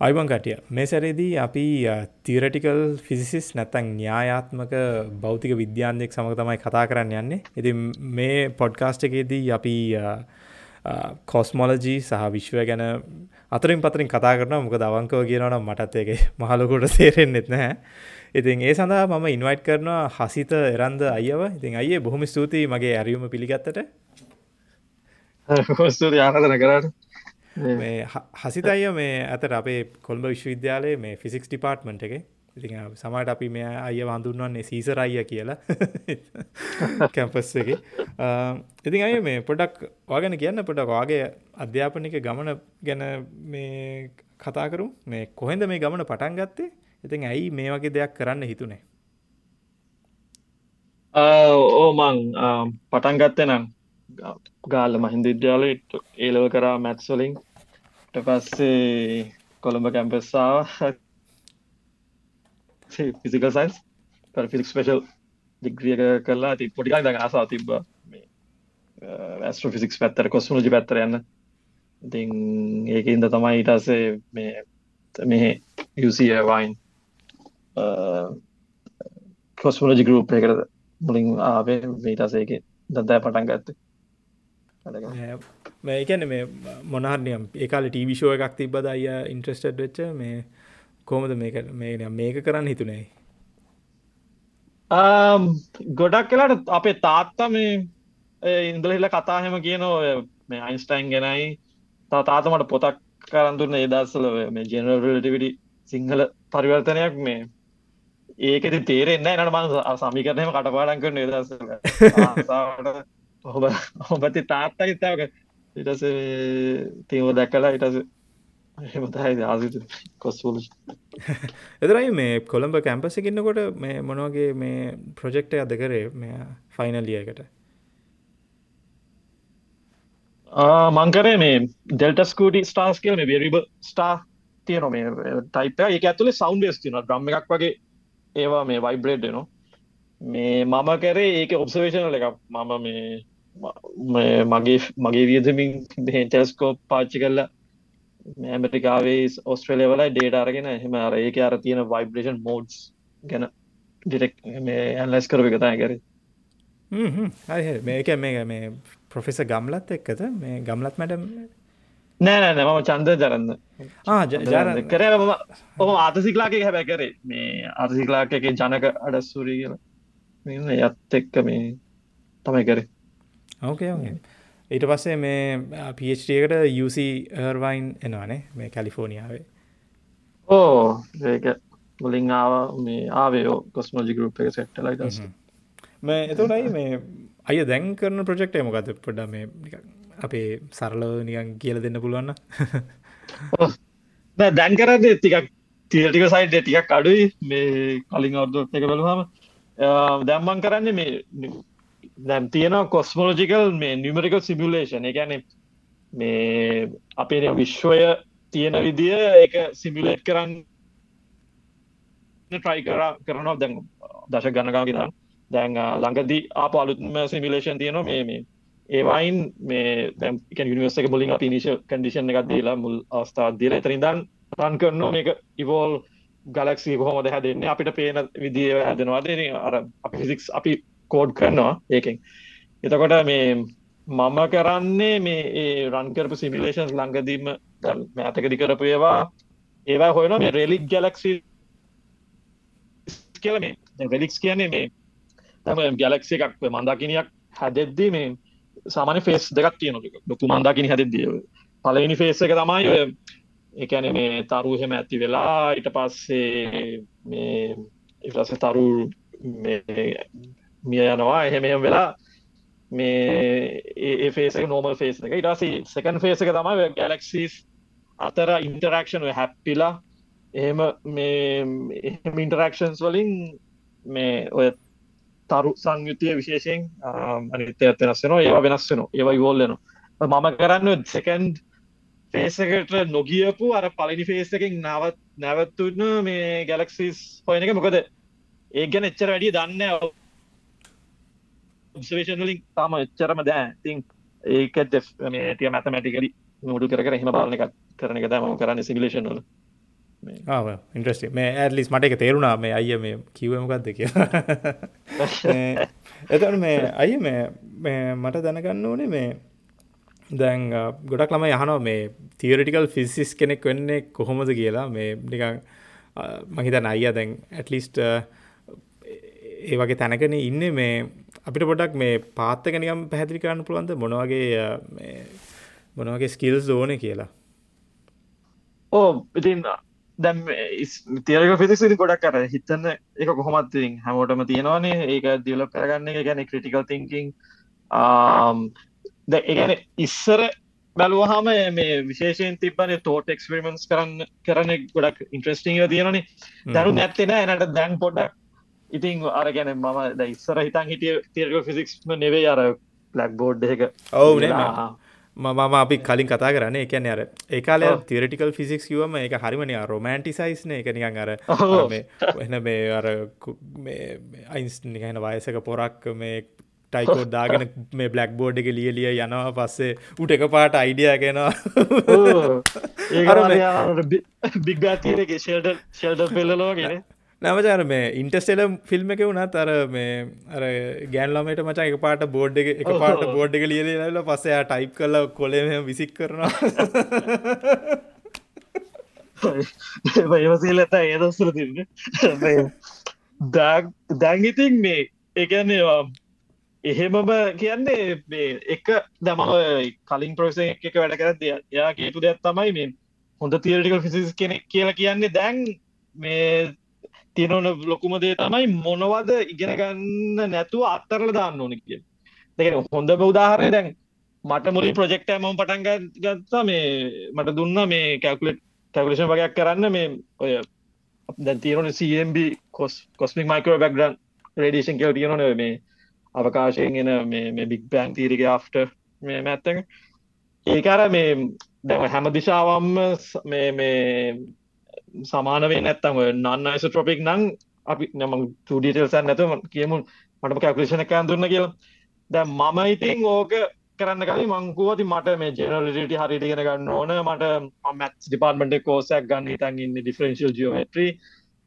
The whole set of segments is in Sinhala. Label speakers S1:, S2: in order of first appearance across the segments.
S1: අයිබං කටිය. මේ සැරේදී අපි තීරටිකල් ෆිසිස් නැත්තං න්‍යායාත්මක භෞතික විද්‍යාන්දෙක් සමඟ තමයි කතා කරන්න යන්නේ. ඉති මේ පොඩ්කාස්ට් එකේදී අපි කොස්මොලජී සහ විශ්වය ගැන අතරින් පතරින් කතා කරන මොක දවංකව කියනවනම් මටත් එක මහලකොට තේරෙන්න්නෙත් නැහැ. ඉතින් ඒ සඳහා මම ඉන්වයිට් කරනවා හසිත එරන්ද අයව ඉතින් අයේ බොහොම ස්තුතියි මගේ ඇරියුම පිළිගත්තට.
S2: ස්තුති ආරධන කරන්න
S1: මේ හසිතය මේ ඇතට අපේ කොල්ඹ විශ්වවිද්‍යාලයේ මේ ෆිසික්ස් ඩිපාර්ට්මන්ට් එක. ඉති සමට අපි මේ අය වඳුන්වන්නේ සීසර අයිය කියලා. කැම්පස් එක. ඉතින් අය මේ පොඩක් වාගෙන කියන්න පොඩක් වාගේ අධ්‍යාපනික ගමන ගැන මේ කතාකරු මේ කොහෙන්ද මේ ගමන පටන් ගත්තේ? ඉතින් ඇයි මේ වගේ දෙයක් කරන්න හිතුනේ?
S2: ඕ මං පටන් ගත්තේ නම් ගාල්ල මහින්ද විද්‍යාලයට ඒලව කරා මැත්ස්වලින් පස්සේ කොළඹ කැම්පස්සාාව ෆිසිකල් සයින්ස් ෆිසික් ස්පේෂල් දිග්‍රියක කරලා ති පොටිකක් ද ආසා තිබ ඇස්ට්‍ර ෆිසික්ස් පැත්තර කොස්මලජි පැත්තර යන්න. ඉතින් ඒක ඉද තමයි ඉටසේ මේ මේ යුසිය වයින් කොස්මලජි ගරුප් එකට මුලින් ආවේ. මේටසේක දදෑ පටන් ගත්තේ.
S1: මේකැන මේ මොනහරනියම් ඒකාල ටීවිෂෝ එකක් තිබ්බද අය ඉන්ට්‍රස්ටඩ් වෙච්ච මේ කෝමද මේක මේ මේක කරන්න හිතුනේ?
S2: ගොඩක් කලාට අපේ තාත්තා මේ ඉන්දලහිල කතාහෙම කියනවා මේ අයින්ස්ටයින් ගැනයි තා තාතමට පොතක් කරන්තුරන ඒදස්සල මේ ජනරල්ටිවිඩි සිංහල පරිවර්තනයක් මේ. ඒකෙති තේරෙන්න නට මන් සමිකරනයම කටපාඩන් කරන ඒදස්සල ඔහොබ ඔබති තාත්තා හිතාවක ඉටස තීම දැක්කලා ඉටස හෙමතයි කොස්වල
S1: එදරයි මේ කොළඹ කැම්පසකින්නකොට මේ මොනවගේ මේ ප්‍රොජෙක්ට අද කරේ මේ ෆයිනලියකට
S2: මංකරේ මේ ඩෙල්ටස්කූටි ස්ටාස් කියල මේ වෙරිබ ස්ටා තියන මේ ටයිප එක. ඇතුලේ සෞන්් ස් තින ්‍රම්ම එකක් වගේ ඒවා මේ වයිබ්‍රේඩ් නවා මේ මම කරේ ඒක ඔබ්සවේශනල එකක්. මම මේ මගේ මගේ වියදමින් ටෙස්කෝප් පාච්චි කරලා ඇමරිකාවේ ඔස්ට්‍රලය වල ඩේට අරගෙන එහෙම අර ඒක අර තියෙන වයිබ්‍රේෂන් මෝඩ්ස් ගැන ඩිරෙක් මේ ඇන්ලස් කරව එකතයි කර.
S1: මේක මේ මේ පොෆෙස ගම්ලත් එක්කද? මේ ගම්ලත් මැඩම්
S2: නෑ නෑ මම චන්ද ජරන්න. කර. ඔම ආතසිකලාක හැබැ කරේ. මේ ආතසිකලාක ජනක අඩස්සූරී කියලා මෙන්න යත් එක්ක මේ තමයි කරේ.
S1: ඕකේ ඊට පස්සේ මේ පකට යුසි හර්වයින් එනවානේ මේ කැලිෆෝනිියාවේ
S2: ඕ ඒක මුලින් ආව මේ ආවයෝ කොස්මෝජි ගරුප් එක සෙට්ටලයි දස්
S1: මේ එතුනයි මේ අය දැන් කරන ප්‍රජෙක්ට මොකද පොඩ මේ අපේ සරලව නිකන් කියල දෙන්න පුළුවන්න
S2: දැන් කරද ටිකක් තිටික සයිඩ් ටිකක් අඩුයි. මේ කලින් අවුදු එක බලහම දැම්මන් කරන්නේ මේ දැම් තියෙන කොස්මෝලජිකල් මේ නිමරිකල් සිමිලේෂන් එකැන මේ අපේ විශ්වය තියෙන විදිය එක සිමිලේට් කරන්න ට්‍රයි කර කරනවා. දැන් දශ ගණකාගේ දැන් ළඟදී ආප අලුත්ම සිමිලේෂන් තියෙනවා මේ මේ ඒවයින් මේ දැම් නිවර්ස එක බොලින් පිනිශ කඩිෂන් එකක් දීලා මුල් අවස්ථාව දීල එතරින්දන් රන් කරනවා. මේක ඉවෝල් ගලක්සි කොහොමද හැදෙන්නේ? අපිට පේන විදිය හැදෙනවාද අර අපි ෆිසික්ස් අපි කෝඩ් කරනවා ඒකෙන්. එතකොට මේ මම කරන්නේ මේ ඒ රන්කරපු සිමිලේෂන්ස් ලංඟදීම මෑතකදි කරපු ඒවා. ඒවා හොයන මේ රෙලික් ගැලක්සි කියල මේ. රෙලික්ස් කියන්නේ මේ තම ගැලක්සි එකක් මන්දාකිනයක් හැදෙද්දී මේ සාමාන්‍ය ෆේස් දෙකක් තියෙන ලොකු මන්දාකිනි හැදෙද්දිය පලවෙනි ෆේස් එක තමයි එකන මේ තරුහෙම ඇති වෙලා ඊට පස්සේ මේ ඉටස තරු මිය යනවා. එහෙම එහෙම වෙලා මේ ඒ ෆේසක නෝමල් ෆේස් එක. ඉටසි සකන් ෆේස එක තමයි ගැලක්සිස් අතර ඉන්ටරක්ෂන් හැප්පිලා එහෙම මේ එහෙම ඉන්ටරක්ෂන්ස් වලින් මේ ඔය තරු සංයුතිය විශේෂයෙන් අනිත්‍ය ඇත්ත වෙනස් වෙනවා ඒවා වෙනස් වෙනවා ඒවා ඉවෝල්ලනවා මම කරන්න සෙකන්ඩ් ෆේසකට නොගියපු අර පලිනි ෆේස් එකින් නවත් නැවත්තුන්න මේ ගැලක්සිස් හොයන එක. මොකද ඒ ගැන එච්චර වැඩිය දන්න ඔබ්සවේෂන්ලින් තාම එච්චරම දෑ තින් ඒක ටිය මැතමැටිකලි මුඩු කර එහෙම බලන එක කරන එක දම කරන්න සිමිලේෂන් වල.
S1: ඉන්ට්‍රස්ට මේ ඇත්ලිස් මට එක තේරුණා. මේ අයිය මේ කිවමකක්ද කිය එතන මේ අය මේ මට දැනගන්න ඕනේ මේ දැන් ගොඩක් ළම යහනෝ මේ තියරටිකල් ෆිසිස් කෙනෙක් වෙන්නේ කොහොමද කියලා. මේ නිකං මහිතන අයිය දැන් ඇටලිස්ට ඒ වගේ තැනකන ඉන්න. මේ අපිට පොඩක් මේ පාත්තක නිකම් පැහැදිලි කරන්න පුළුවන්ද? මොනවගේ මොනවගේ ස්කිල්ස් ඕන කියලා?
S2: ඕ ඉතින් දැම් තියරක ෆිසිස් ඉති ගොඩක් කර හිතන්න එක කොහොමත්තින් හැමෝටම තියෙනවානේ. ඒක දියලොක් කරගන්න එක ගැන ක්‍රටිකල් තිංකින් ද ඒගැන ඉස්සර බැලුවහම මේ විශේෂයෙන් තිබන තෝට එක්ස්පිරිමන්ස් කරන්න කරන ගොඩක් ඉන්ට්‍රස්ටිං තියෙනනේ දරු නැත්තෙන එනට දැන් පොඩක් ඉතින් අර ගැන මම ඉස්සර හිතන් හිටිය තිරක ෆිසික්ස්ම නෙවේ අර ලක් බෝඩ් එක.
S1: ඔවු මම අපි කලින් කතා කරන්න එකන අර ඒකාල තිරටිකල් ෆිසික්ස් කිවම එක හරිමනය රොමෑන්ටි සයිස්න එක නිකන් අර එන මේ අර අයින්ස් නිකන වයසක පොරක් මේ ටයිකෝ දාගෙන මේ බ්ලක් බෝඩ් එක ලියලිය යනවා. පස්සේ උට එක පාට අයිඩිය ගෙනවා
S2: බික් බාතිරගේ ශෙල්ඩ ශෙල්ඩ පෙල්ලලෝගෙන
S1: නමචාර මේ ඉන්ටස්ටෙල ෆිල්ම් එක වුණත් අර මේ අර ගෑන්ලමට මචා එක පාට බෝඩ් එක එක පාට බෝඩ් එක ලියල පස්සයා ටයිප් කරල කොලෙම විසික් කරනවා.
S2: ඒවසීල ඇත ඒදස්සර තින්න දැංගිතින් මේ එකන්නේවා එහෙමම කියන්නේ මේ එක දම කලින් ප්‍රෝස එක වැඩ කරද යා කියපු දෙයක් තමයි මේ හොඳ තිරටිකල් ෆිසිස් කෙනෙක් කියලා කියන්නේ දැන් මේ තියෙනවන ලොකුම දේ තමයි මොනවද ඉගෙන ගන්න නැතුව අත්තරල දාන්න ඕන කිය දෙක හොඳ උදාහරය දැන් මට මුලින් ප්‍රජෙක්ට මම පටන් ගත්තා මේ මට දුන්න මේ කැකුලෙට් කැකුලේෂන් වගේයක් කරන්න මේ ඔය දැන් තියෙනන CMB කොස් කොස්මික් මයිකෝ බැක්ග්‍රන් රේඩේෂන් කියල තියෙනන මේ අවකාශයෙන් එන මේ බික් බෑන් තීරික ආෆ්ට මේ මැත්තක. ඒකර මේ දැ හැම දිශාවම්ම මේ සමානවේ නැත්තම නන්න ඇස ට්‍රොපික් නං අපි නම ටඩිටල්සන් නැතුව කියමු. මටම කැපලේෂණ එකන් දුන්න කියලා. දැ මම ඉතින් ඕක කරන්න කලින් මංකුවති මට මේ ජනලට හරිට ගෙන ගන්න ඕන. මට මත් ඩිපාර්ටමට කෝසයක් ගන්න තන් ඉන්න ඩිෆරන්ශල් ජියෝමට්‍රී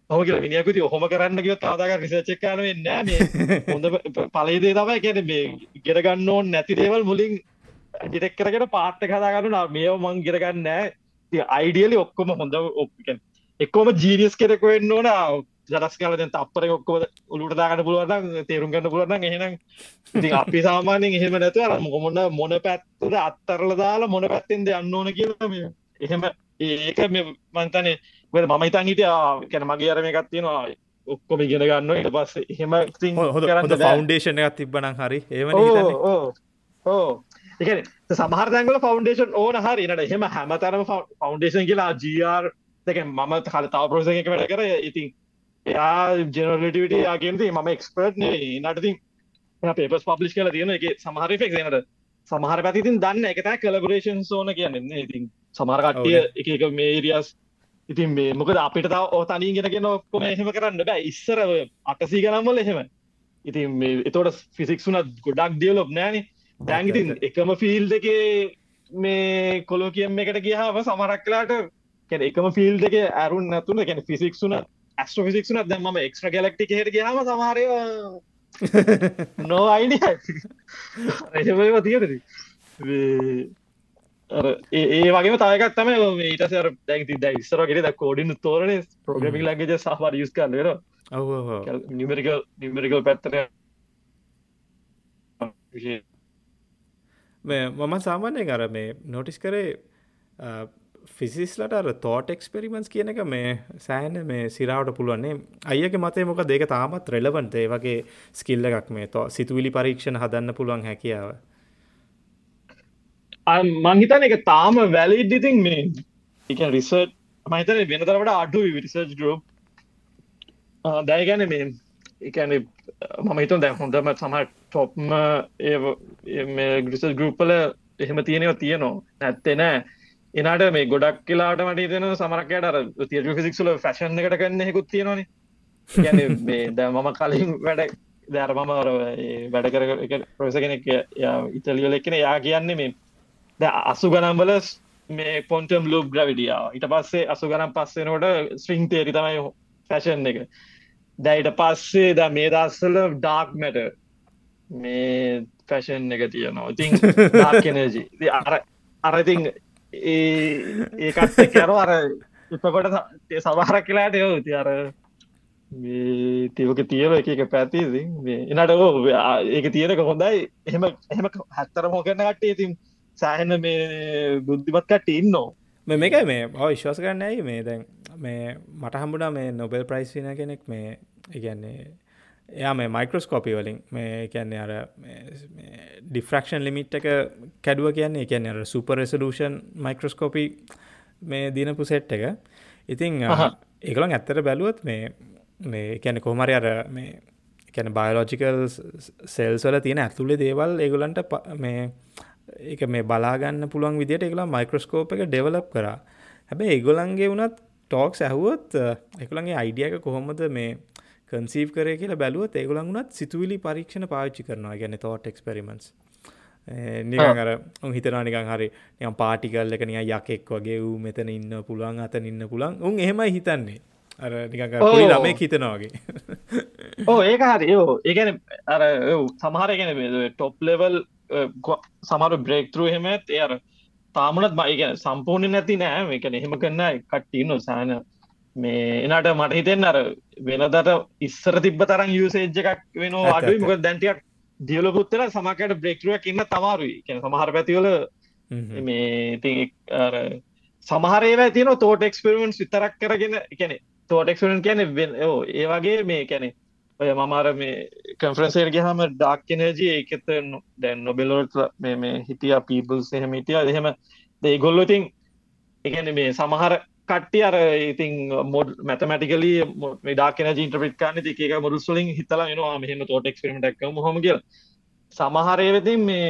S2: හම කියල මිනිියකුති හොම කරන්න කිව තාදාක රිසච්චක්කාන නෑ හොඳ පලේදේ තමයි කැන මේ ගෙරගන්න ඕන් නැති දේවල් මුලින් ඩිටෙක් කරගෙන පාට්ට කදාගන්න මේ මං ගෙරගන්න නෑ. අයිඩියලි ඔක්කොම හොඳ ඔප්කන් එක්කොම ජීනිස් කෙරෙක වෙන්න ඕන. ජලස් කාල දැන් අපර ඔක්කොම උළුට දාගන්න පුළුවන් තේරුම් ගන්න පුළුවන් එහෙනම් ඉතින් අපි සාමාන්‍යයෙන් එහෙම නැතුව අර මොන මොන පැත්තද අත්තරලා දාලා මොන පැත්තෙන්ද යන්න ඕන කියලා මේ එහෙම ඒක මේ මං තනේ මොකද මම හිතන් හිටියා කියන්නේ මගේ අර මේකක් තියෙනවා ඔක්කොම ඉගෙන ගන්නවා ඊට පස්සේ ඉතින්
S1: හොඳ ෆවුන්ඩේෂන් එකක් තිබ්බනම් හරි හිතන්නේ?
S2: ඕ ඕ එකන සමහර තැන්ගල ෆවන්ඩේෂන් ඕන හරි. නට එහෙම හැමතරම ෆවන්ඩේෂන් කියලා ජර් දෙක මම කල තාව ප්‍රෝස එක වැඩ කර. ඉතින් එයා ජනලටිවිට යාගේමති මම එක්ස්පර්ට් නටතින් පේපස් පබ්ලිස් කල තියෙන එක සමහර ෆෙක් නට සමහර පැතිතින් දන්න එක කලබරේෂන් සෝන කියන්න. ඉතින් සමහරකට්ටිය එක එක මේරියස් ඉතින් මේ මොකද අපිට තාව ඕතනී ගෙනගෙන ඔක්කොම එහෙම කරන්න බෑ. ඉස්සර අටසී ගනම්වල එහෙම. ඉතින් එතෝට ෆිසික්සුනත් ගොඩක් දියලොබ් නෑන. දැන්ගඉතින් එකම ෆිල් දෙකේ මේ කොලෝ කියම් එකට ගියාව සමරක්ලාට කැන එකම ෆිල් එක ඇරුන් නැතුන කැන ෆිසික්සුන ඇස්ට්‍ර ෆිසික්සුන දැම එක්ස්්‍ර ගලක්ටි හට ගහම සමාරය නෝ අයිඩ එහම තියටද ඒ වගේ තයකත් තම ඊට සර දැ ද ඉස්සරගෙට ද කෝඩින් තෝරන ප්‍රගමික් ලගේ සහවාර යුස් කරන්නර නිමරිකල් නිමරිකල් පැත්තර
S1: මම සාමාන්‍යය කර මේ නොටිස් කරේ ෆිසිස්ලට අර තෝට එක්ස්පෙරිමන්ස් කියන එක මේ සෑන මේ සිරාවට පුළුවන්නේ අයක මතේ මොක දෙක තාමත් රෙලවන්ට ඒ වගේ ස්කිල්ල එකක් මේ තෝ සිතුවිලි පරීක්ෂණ හදන්න පුළුවන් හැකියාව
S2: මංහිතන එක තාම වැලිඩ්ඩිතින් මේ එක රිසර්් මහිතන වෙනතරට අඩු රිසර්් ගරුප් දැයගැන මේ එකන මම හිතුන් දැ හොඳම සමහ ටොප්ම ඒ ග්‍රිසර් ගරුප්පල එහෙම තියෙනව තියනවා. නැත්තේ නෑ. එනට මේ ගොඩක් කියලාට මට තන සමරකයට අර තිර ෆිසික්සුල ෆැශන් එකට කන්න හෙකුත් තියෙනවාන. මේ ද මම කලින් වැඩ දැර මම වැඩ කර ප්‍රස කෙනෙක් ඉතලියල එක්කෙන යා කියන්නේ මේ ද අසු ගනම්බල මේ පොන්ටම් ලූප් ග්‍රවිඩියාව ඉට පස්සේ අසු ගනම් පස්සෙනකොට ස්විං තේරි තමයි ෆැෂන් එක. දැයිට පස්සේ ද මේ දස්සල ඩාක්මට මේ ෆැෂන් එක තියෙනවා. ඉතින් ඩාර්කනජි අර අරඉතින් ඒකත් කර අර ඉපකොට සමහර කියලාට යෝ ති අර තිවක තියව එක එක පැතිති එනට ඕ ඒක තියනක හොඳයි. එහෙම එහෙම හැත්තර මෝකරන කට්ටේ ඉතින් සෑහෙන මේ බුද්ධිමත් කට ඉන්නෝ
S1: මේකයි මේ විශ්වාස කරන්න ඇයි? මේ දැන් මේ මට හම්බුණා මේ නොබෙල් ප්‍රයිස් වෙන කෙනෙක් මේ ඉගැන්නේ එයා මේ මයිකරස්කෝපි වලින් මේ කියන්නේ අර ඩිෆ්‍රක්ෂන් ලිමිට් එක කැඩුව කියන්නේ කියන්නේ අර සුපර් රෙසලූෂන් මයිකරස්කෝපි මේ දිනපු සෙට් එක. ඉතිං ඒකළන් ඇත්තට බැලුවත් මේ මේ කැන කොමරි අර මේ කැන බයලෝජිකල් සෙල්සල තියෙන ඇතුළේ දේවල් ඒගොලන්ට මේ එක මේ බලාගන්න පුළුවන් විදිට එකලා මයික්‍රස්කෝප එක ඩෙවලප් කර. හැබැ ඒගොලන්ගේ වනත් ටෝක්ස් ඇහුවොත් එකළන්ගේ අයිඩියක කොහොමද මේ කන්සීව් කරය කියලා බැලුවත් ඒගොලන් වුනත් සිතුවිලි පරීක්ෂණ පාච්චි කරනවා. ගැන තෝට එක්ස්පෙරිමන්ස් නිකන් අර උන් හිතනා නිකන් හරි නිකන් පාටිකල් එක නිකන් යකෙක් වගේ ඌ මෙතන ඉන්න පුළුවන් අතන ඉන්න පුළුවන්. උන් එහෙමයි හිතන්නේ. අර නිකන් පොඩි ළමෙක් හිතනවා වගේ.
S2: ඕ ඒක හරි. යෝ ඒගැන අර සමහර ගැන ටොප් ලෙවල් සමරු බ්‍රේක්තරු හෙමත් එය අර තාමනත් මයි ගැන සම්පූර්ණ නැති නෑ. මේකන එහෙම කරන්න කට්ටින්න සෑන මේ එනට මට හිතෙන් අර වෙනදට ඉස්සර තිබ තරන් යුසේජ් එකක් වෙන අඩුයි මොක දැන්ටියක් දියලපුත්තර සමකට බ්‍රේක්ටරුවක් ඉන්න තමාරුයි කියන සමහර පැතිවල මේ ති සමහරේ තියන තෝට එක්ස්පෙරමෙන්ට් විතරක් කරගෙන. එකනෙ තෝට එක්ස්පෙරෙන්ට් කියන ඒ වගේ මේ කැනෙ ඔය මමාර මේ කන්ෆරන්සේර් ගහම ඩාක් එනර්ජී ඒකෙත දැන් නොබෙලෝට මේ මේ හිටිය පීබල්ස් එහෙම හිටිය. එහෙම ඒ ගොල්ලො ඉතින් එකන මේ සමහර කට්ටි අර ඉතින් මොඩ් මැතමටිකලි ඩාකන ජීන්ට්‍රිට් කාන එක මුරුස්වලින් හිතලා වෙනවා මෙහම තෝට එක්ස්පිරමටක් හොම කිය සමහරය වෙතින් මේ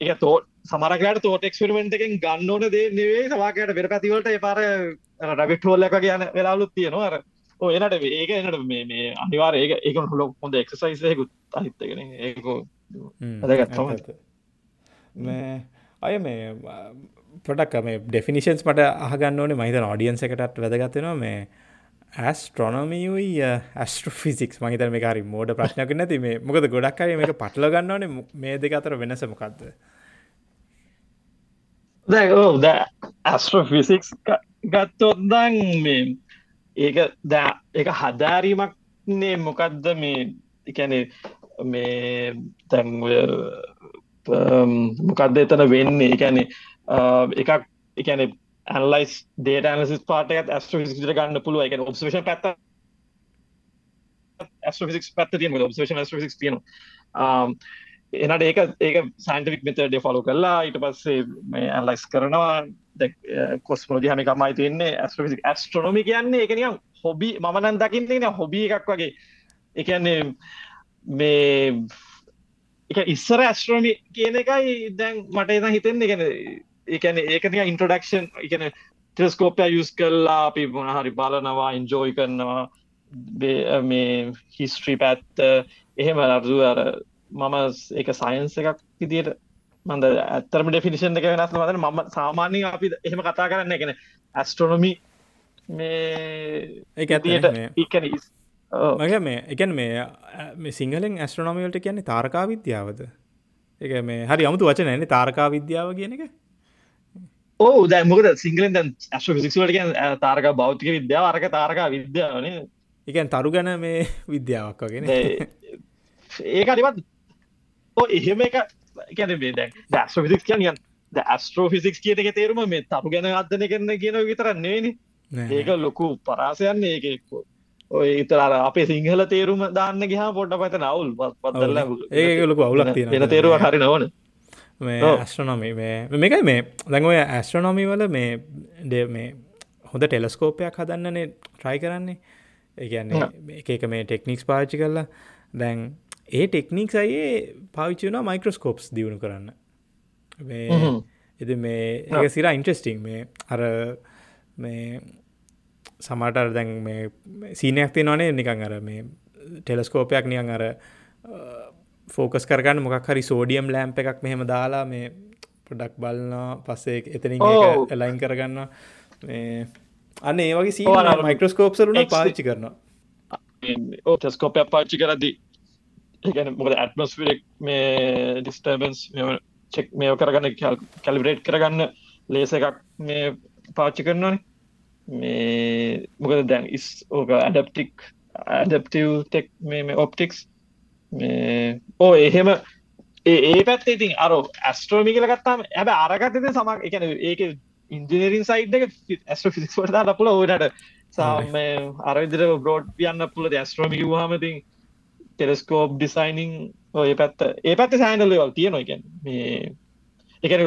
S2: එක තෝට සමරකට තෝට එක්ස්පිරමෙන්ට් එකෙන් ගන්න ඕන දේ නෙවේ සවාකට වෙර පැතිවලට එපාර රබිට්හෝල්ල එක කියන වෙලාලුත් තියෙනවා. අර එනට ඒක එනට මේ අනිවාර ඒක ඒක හොලොක් හොඳ එක්සයිසයකුත් අහිත්තගෙන ඒක ඇදගත්ම
S1: මේ අය මේ පොඩක් මේ ඩෙෆිනිශන්ස් මට අහගන්න ඕනේ. මහිත ඔඩියන්ස එකටත් වැදගත්වෙනවා මේ ඇස්ට්‍රොනොමියයි ඇස්ට්‍රෆිසික්ස් මහිතර මේ හරි මෝඩ ප්‍රශ්නයක් නැති. මේ මොකද ගොඩක් අය මේක පටල ගන්න ඕනේ. මේ දෙක අතර වෙනස මොකක්ද
S2: ද ඇස්ට්‍රෆිසික්ස් ගත්තොත්දන් මේ ඒක දෑ එක හදාරීමක්නේ මොකක්ද මේ එකැනේ මේ තැන් මොකක්ද එතන වෙන්නේ? එකැනේ එකක් එකන ඇන්ලයිස් ඩේට ඇනසිස් පාටත් ඇස්ට්‍රෆිසිට ගන්න පුළුව එක ඔබ්සේෂන් පැත්ත ඇස්ට්‍රෆිසික් පැත්ත තියන ඔබ්සේෂන් ඇස්ට්‍රෆික් තියන එනට ඒක ඒක සයින්ටික් මෙතඩ ෆොලු කරලා ඊට පස්සේ මේ ඇන්ලයිස් කරනවා. කොස්මෝජි හමි කමයි තියන්නේ ඇස්ට්‍රෆිසික් ඇස්ට්‍රනොමි කියන්නේ එකනියම් හොබි මනන් දකින්න තියෙන හොබි එකක් වගේ. එකන්නේ මේ එක ඉස්සර ඇස්ට්‍රෝමි කියන එකයි දැන් මට එන හිතෙන්නේ. ගැන එකන ඒකනික ඉන්ට්‍රඩක්ෂන් එකන ටෙස්කෝපය යුස් කල්ලා අපි මොනහරි බලනවා ඉන්ජෝයි කරනවා. මේ හිස්ට්‍රී පැත්ත. එහෙම අරදු අර මම එක සයින්ස එකක් විදියට මන්ද ඇත්තරම ඩෙෆිනිෂන් එක වෙනස් මදන ම සාමාන්‍ය අපි එහෙම කතා කරන්න එකන ඇස්ට්‍රොනොමි මේ
S1: ඒ ඇතියට ඉකන මගේ මේ එකන් මේ සිංහලෙන් ඇස්ට්‍රනොමියල්ට කියන්නේ තාරකා විද්‍යාවද එක මේ හරි අමුතු වචන ඇන්නේ තාරකා විද්‍යාව කියන එක.
S2: ඕ දැමකද සිංහලෙන් ඇස්ට්‍ර ෆිසික්වලට කිය තාරක බෞතික විද්‍යාව අරක තාරකා විද්‍යාවන
S1: එකන් තරු ගැන මේ විද්‍යාවක් වගෙන
S2: ඒක අරිවත් එහෙම එක ගැන දැ ඇස්ට්‍ර ෆිසික් කියනියන් ඇස්ට්‍රෝ ෆිසික්ස් කියත එක තේරුම මේ තරු ගැන අදන කරන කියන විතරන්නේන ඒක ලොකු පරාසයන්න ඒක ඔය ඉතරර අපේ සිංහල තේරුම දාන්න ගහා පොඩ්ඩ පත නවුල් පත්දල
S1: ඒක ලොකු අවුලක් තියෙන
S2: තේරුව හරි නොවන
S1: මේ ඇස්ට්‍රනොමි මේ මේකයි මේ දැඟොය ඇස්ට්‍රනොමි වල මේ ඩ මේ හොඳ ටෙලස්කෝපයක් හදන්නනේ ට්‍රයි කරන්නේ. ඒගැන්නේ එක මේ ටෙක්නික්ස් පාච්චි කරලා දැන් ඒ ටෙක්නික් අයේ පාවිච්චි වුණා මයික්‍රස්කෝප්ස් දියුණු කරන්න. එති මේ සිර ඉන්ට්‍රස්ටිං මේ අර මේ සමටර් දැන් මේ සීනයක් තියනනේ නිකං අර මේ ටෙලස්කෝපයක් නියන් අර ෆෝකස් කරගන්න මොකක් හරි සෝඩියම් ලෑම්ප එකක් මෙහෙම දාලා මේ පොඩක් බලන්නවා පස්සේ එතනින්
S2: ඔව්.
S1: ලයින් කරගන්න අන්න ඒ වගේ සී මයික්‍රස්කෝප්සරුන පාච්චි කරනවා.
S2: ඕ ටෙස්කෝපය පාච්චි කරදි ඒගැන මොකද ඇත්මස්විරක් මේ ඩිස්ටර්බන්ස් චෙක් මේ කරගන්න කැලිබරේට් කරගන්න ලේස එකක් මේ පාච්චි කරනවාන මේ මොකද දැන් ඉස් ඕක ඇඩප්ටික් ඇඩප්ටව් ටෙක් මේ ඔප්ටික්ස් මේ ඕ එහෙම ඒ ඒ පැත් ඉතින් අර ඇස්ට්‍රෝමි කියල ගත්තාම ඇබ අරගත්තද සමක් එකන ඒක ඉන්ජිනරින් සයිඩ් එක ඇස්ට්‍ර ෆිසික් වට අපල ඕනට සාම අරවිදිර බ්‍රෝඩ් යන්න පුල ඇස්ට්‍රෝමි හමතින් ටෙලස්කෝප් ඩිසයිනිං ඒ පැත්ත ඒ පැත්ත සෑන්ඩල්ලවල් තියෙනවා. එකන් මේ එකන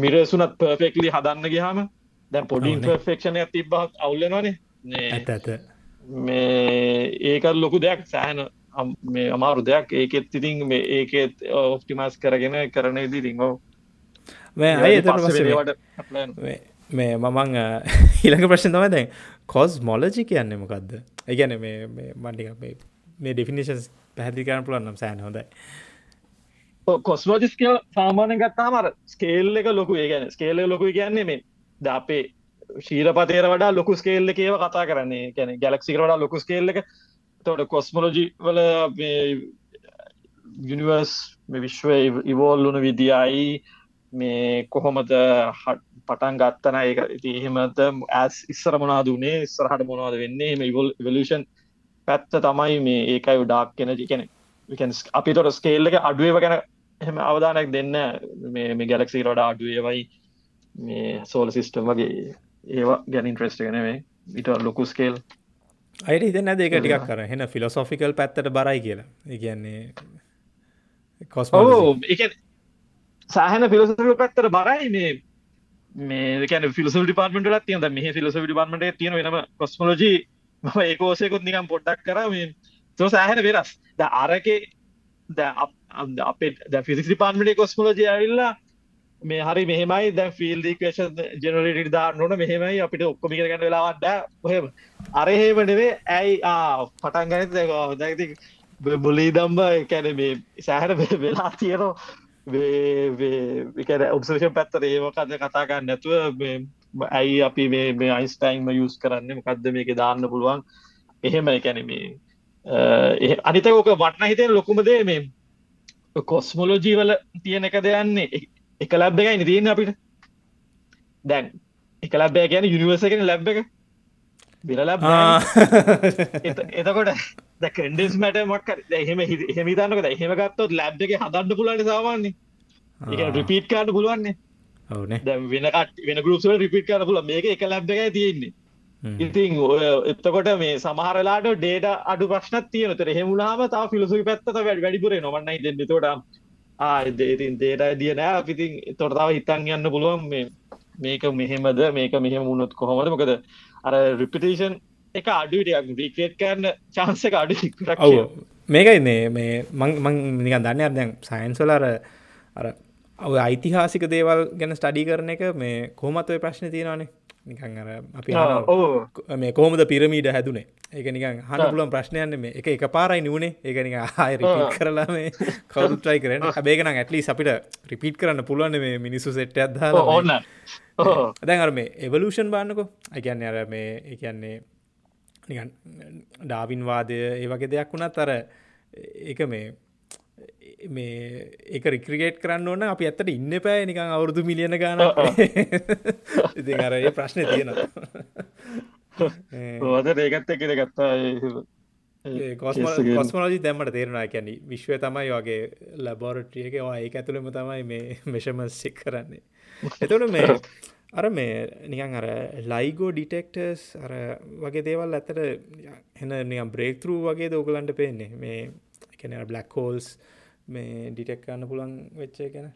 S2: මිරසුනත් පර්ෆෙක්ලි හදන්න ගහම දැන් පොඩි
S1: ඔව්නේ.
S2: ෆෙක්ෂණයක් තිබ්බහත් අවුලනවානේ
S1: ඇත ඇත.
S2: මේ ඒකත් ලොකු දෙයක් සෑහන මේ අමාරු දෙයක්. ඒකෙත් ඉතින් මේ ඒකෙත් ඔප්ටිමස් කරගෙන කරන ඉදිරිං ඕ
S1: මේ මමං හිළඟ ප්‍රශ්න තමයි දැන් කොස් මොලජි කියන්නේ මොකක්ද ඒගැන මේ මන්ඩික මේ ඩිෆිනිශන්ස් පැහදි කරන්න පුළන්නම් සෑන හොඳයි.
S2: කොස්මෝජිස් කියල සාමානය ගත්තාමර ස්කේල් එක ලොකු ඒගැන ස්කේල ලොකු කියන්නේ මේ ද අපේ ශීරපතේර වඩා ලොකු ස්කේල්ල ඒව කතා කරන්නේ. ගැන ගැලක්සික වඩා ලොකු ස්කේල්ල එක. තොට කොස්මොලජි වල යුනිවර්ස් මේ විශ්ව ඉවෝල්ලුන විදියි මේ කොහොමද හට පටන් ගත්තන ඒක ඉති එහෙමද ඇස් ඉස්සර මොනාද වනේ ඉස්සරහට මොනවාද වෙන්නේ එම ඉවල් වලෂන් පැත්ත තමයි මේ ඒකයි ඩාක් කෙනජි කෙනෙ අපි තොට ස්කේල්ල එක අඩුවව ගැන එහෙම අවධානයක් දෙන්න මේ ගැලක්සි රඩ අඩුවවයි මේ සෝල සිිස්ටම් වගේ ඒවා ගැන ඉන්ට්‍රස්ට ගෙනවේ ඉට ලොකු ස්කේල්
S1: අයට හිතන දෙක ටිකක් කර හෙන ෆිලොසොෆිකල් පැත්තට බරයි කියලා. ඉගන්නේ
S2: එක සහන පිලසල් පැත්තර බරයි මේ මේ කැන ෆිලසල් ඩිපාර්මට ලත් තියද මේ ෆිලසල් ඩිපාර්මට තියෙන වෙනම කොස්මලජි ම ඒකෝසයකුත් නිකම් පොඩ්ඩක් කර තෝ සෑහන වෙනස්. ද අරකේ ද අපේ ද ෆිසික් ඩිපාර්මට කොස්මලජය ඇල්ලා මේ හරි මෙහෙමයි දැ ෆිල් ඩිකේෂන් ජනලට දා නොන මෙහෙමයි අපිට ඔක්කොමි කරගන්න වෙලාවත්ද ඔහෙම. අරහෙමනවේ ඇයි ආ පටන් ගනත දැති බුලී දම්බ කැන මේ සෑහන වෙලා තියෙනවා. විකර ඔබ්සේෂන් පැත්තර ඒවකද කතාගන්න නැතුව මේ ඇයි අපි මේ මේ අයිස්ටයින්ම යස් කරන්න? කක්ද මේක දාන්න පුළුවන්? එහෙම එකැන මේ අනිතකෝක වටන හිතෙන් ලොකුමදේ මේ කොස්මොලෝජීවල තියෙන එක දෙයන්නේ එක ලැබ් එකයි නිතියන්න අපිට. දැන් එක ලැබ්බය කියන යුනිවර්ස එකෙන ලැබ් එක. බිල ලැබ් එතකොට කඩස් මට මොක් එහෙම හෙමිතන්නක එහෙම ගත්තොත් ලැබ් එක හදන්න පුලට සාමාන්නේ එක රිපීට් කාට පුළුවන්නේ
S1: ඔවනේ
S2: දැ වෙනකට වෙන ගරුප්ල රිපිට් කර පුල මේක එක ලැබ් එකයි තියෙන්නේ. ඉතින් ඔය එත්තකොට මේ සමහරලාට ඩේට අඩු ප්‍රශ්නත් තියන තර හෙමුණාම තා ෆිලසුි පැත්ත වැඩ වැඩිපුරේ නොවන්නයි දෙන්න තොට ආදේතින් දේට දිය නෑ. පිතින් තොටතාව හිතන් යන්න පුළුවන් මේ මේක මෙහෙමද මේක මෙහෙම මුණොත් කොහොමද? මොකද අර රිපිටේෂන් එක අඩුටයක් රිකේට් කරන්න චාන්සක අඩු
S1: ඔව. මේකයි මේ මේ මං නික දන්න දැන් සයින්ස්වලර අර ඔව යිතිහාසික දේවල් ගැන ස්ටඩි කරන එක මේ කොහමත්වය ප්‍රශ්න තියෙනවානේ. නිකන් අර අපි මේ කෝමද පිරමීඩ හැදුනේ? ඒක නිකන් හන පුලුවන් ප්‍රශ්නයන්න මේ එක එක පාරයි නුවනේ. ඒකනික ආය රිපීට් කරලා මේ කවරුත්‍රයි කරන හැබේකන ඇටලි අපිට රිපීට් කරන්න පුළුවන් මේ මිනිසු සෙට් අදහල
S2: ඕන්න
S1: දැන් අර මේ එවලූෂන් බාන්නකො අගැන්නේ අර මේ එකන්නේ නිකන් ඩාවින් වාදය ඒ වගේ දෙයක් වුණත් අර එක මේ මේ ඒක රික්‍රිගේට් කරන්න ඕන අපි ඇත්තට ඉන්න පෑ නිකං අවුරුදු මිලියන ගාන ඉති අර ඒ ප්‍රශ්නය තියෙනවා.
S2: ඕද ඒකත් එකෙන ගත්තා
S1: කොස්මලජි දැම්මට තේරනා කැන විශ්වය තමයි වගේ ලබෝරටිය එක. ඒ ඇතුළම තමයි මේ මෙෂමස් සික් කරන්නේ. එතට මේ අර මේ නිකන් අර ලයිගෝ ඩිටෙක්ටර්ස් අර වගේ දේවල් ඇතට හෙන නියම් බ්‍රේක්තරු වගේ දෝගලන්ට පේන්නේ? මේ එකන බ්ලක් හෝල්ස් මේ ඩිටෙක් කරන්න පුළන් වෙච්චය ගැන?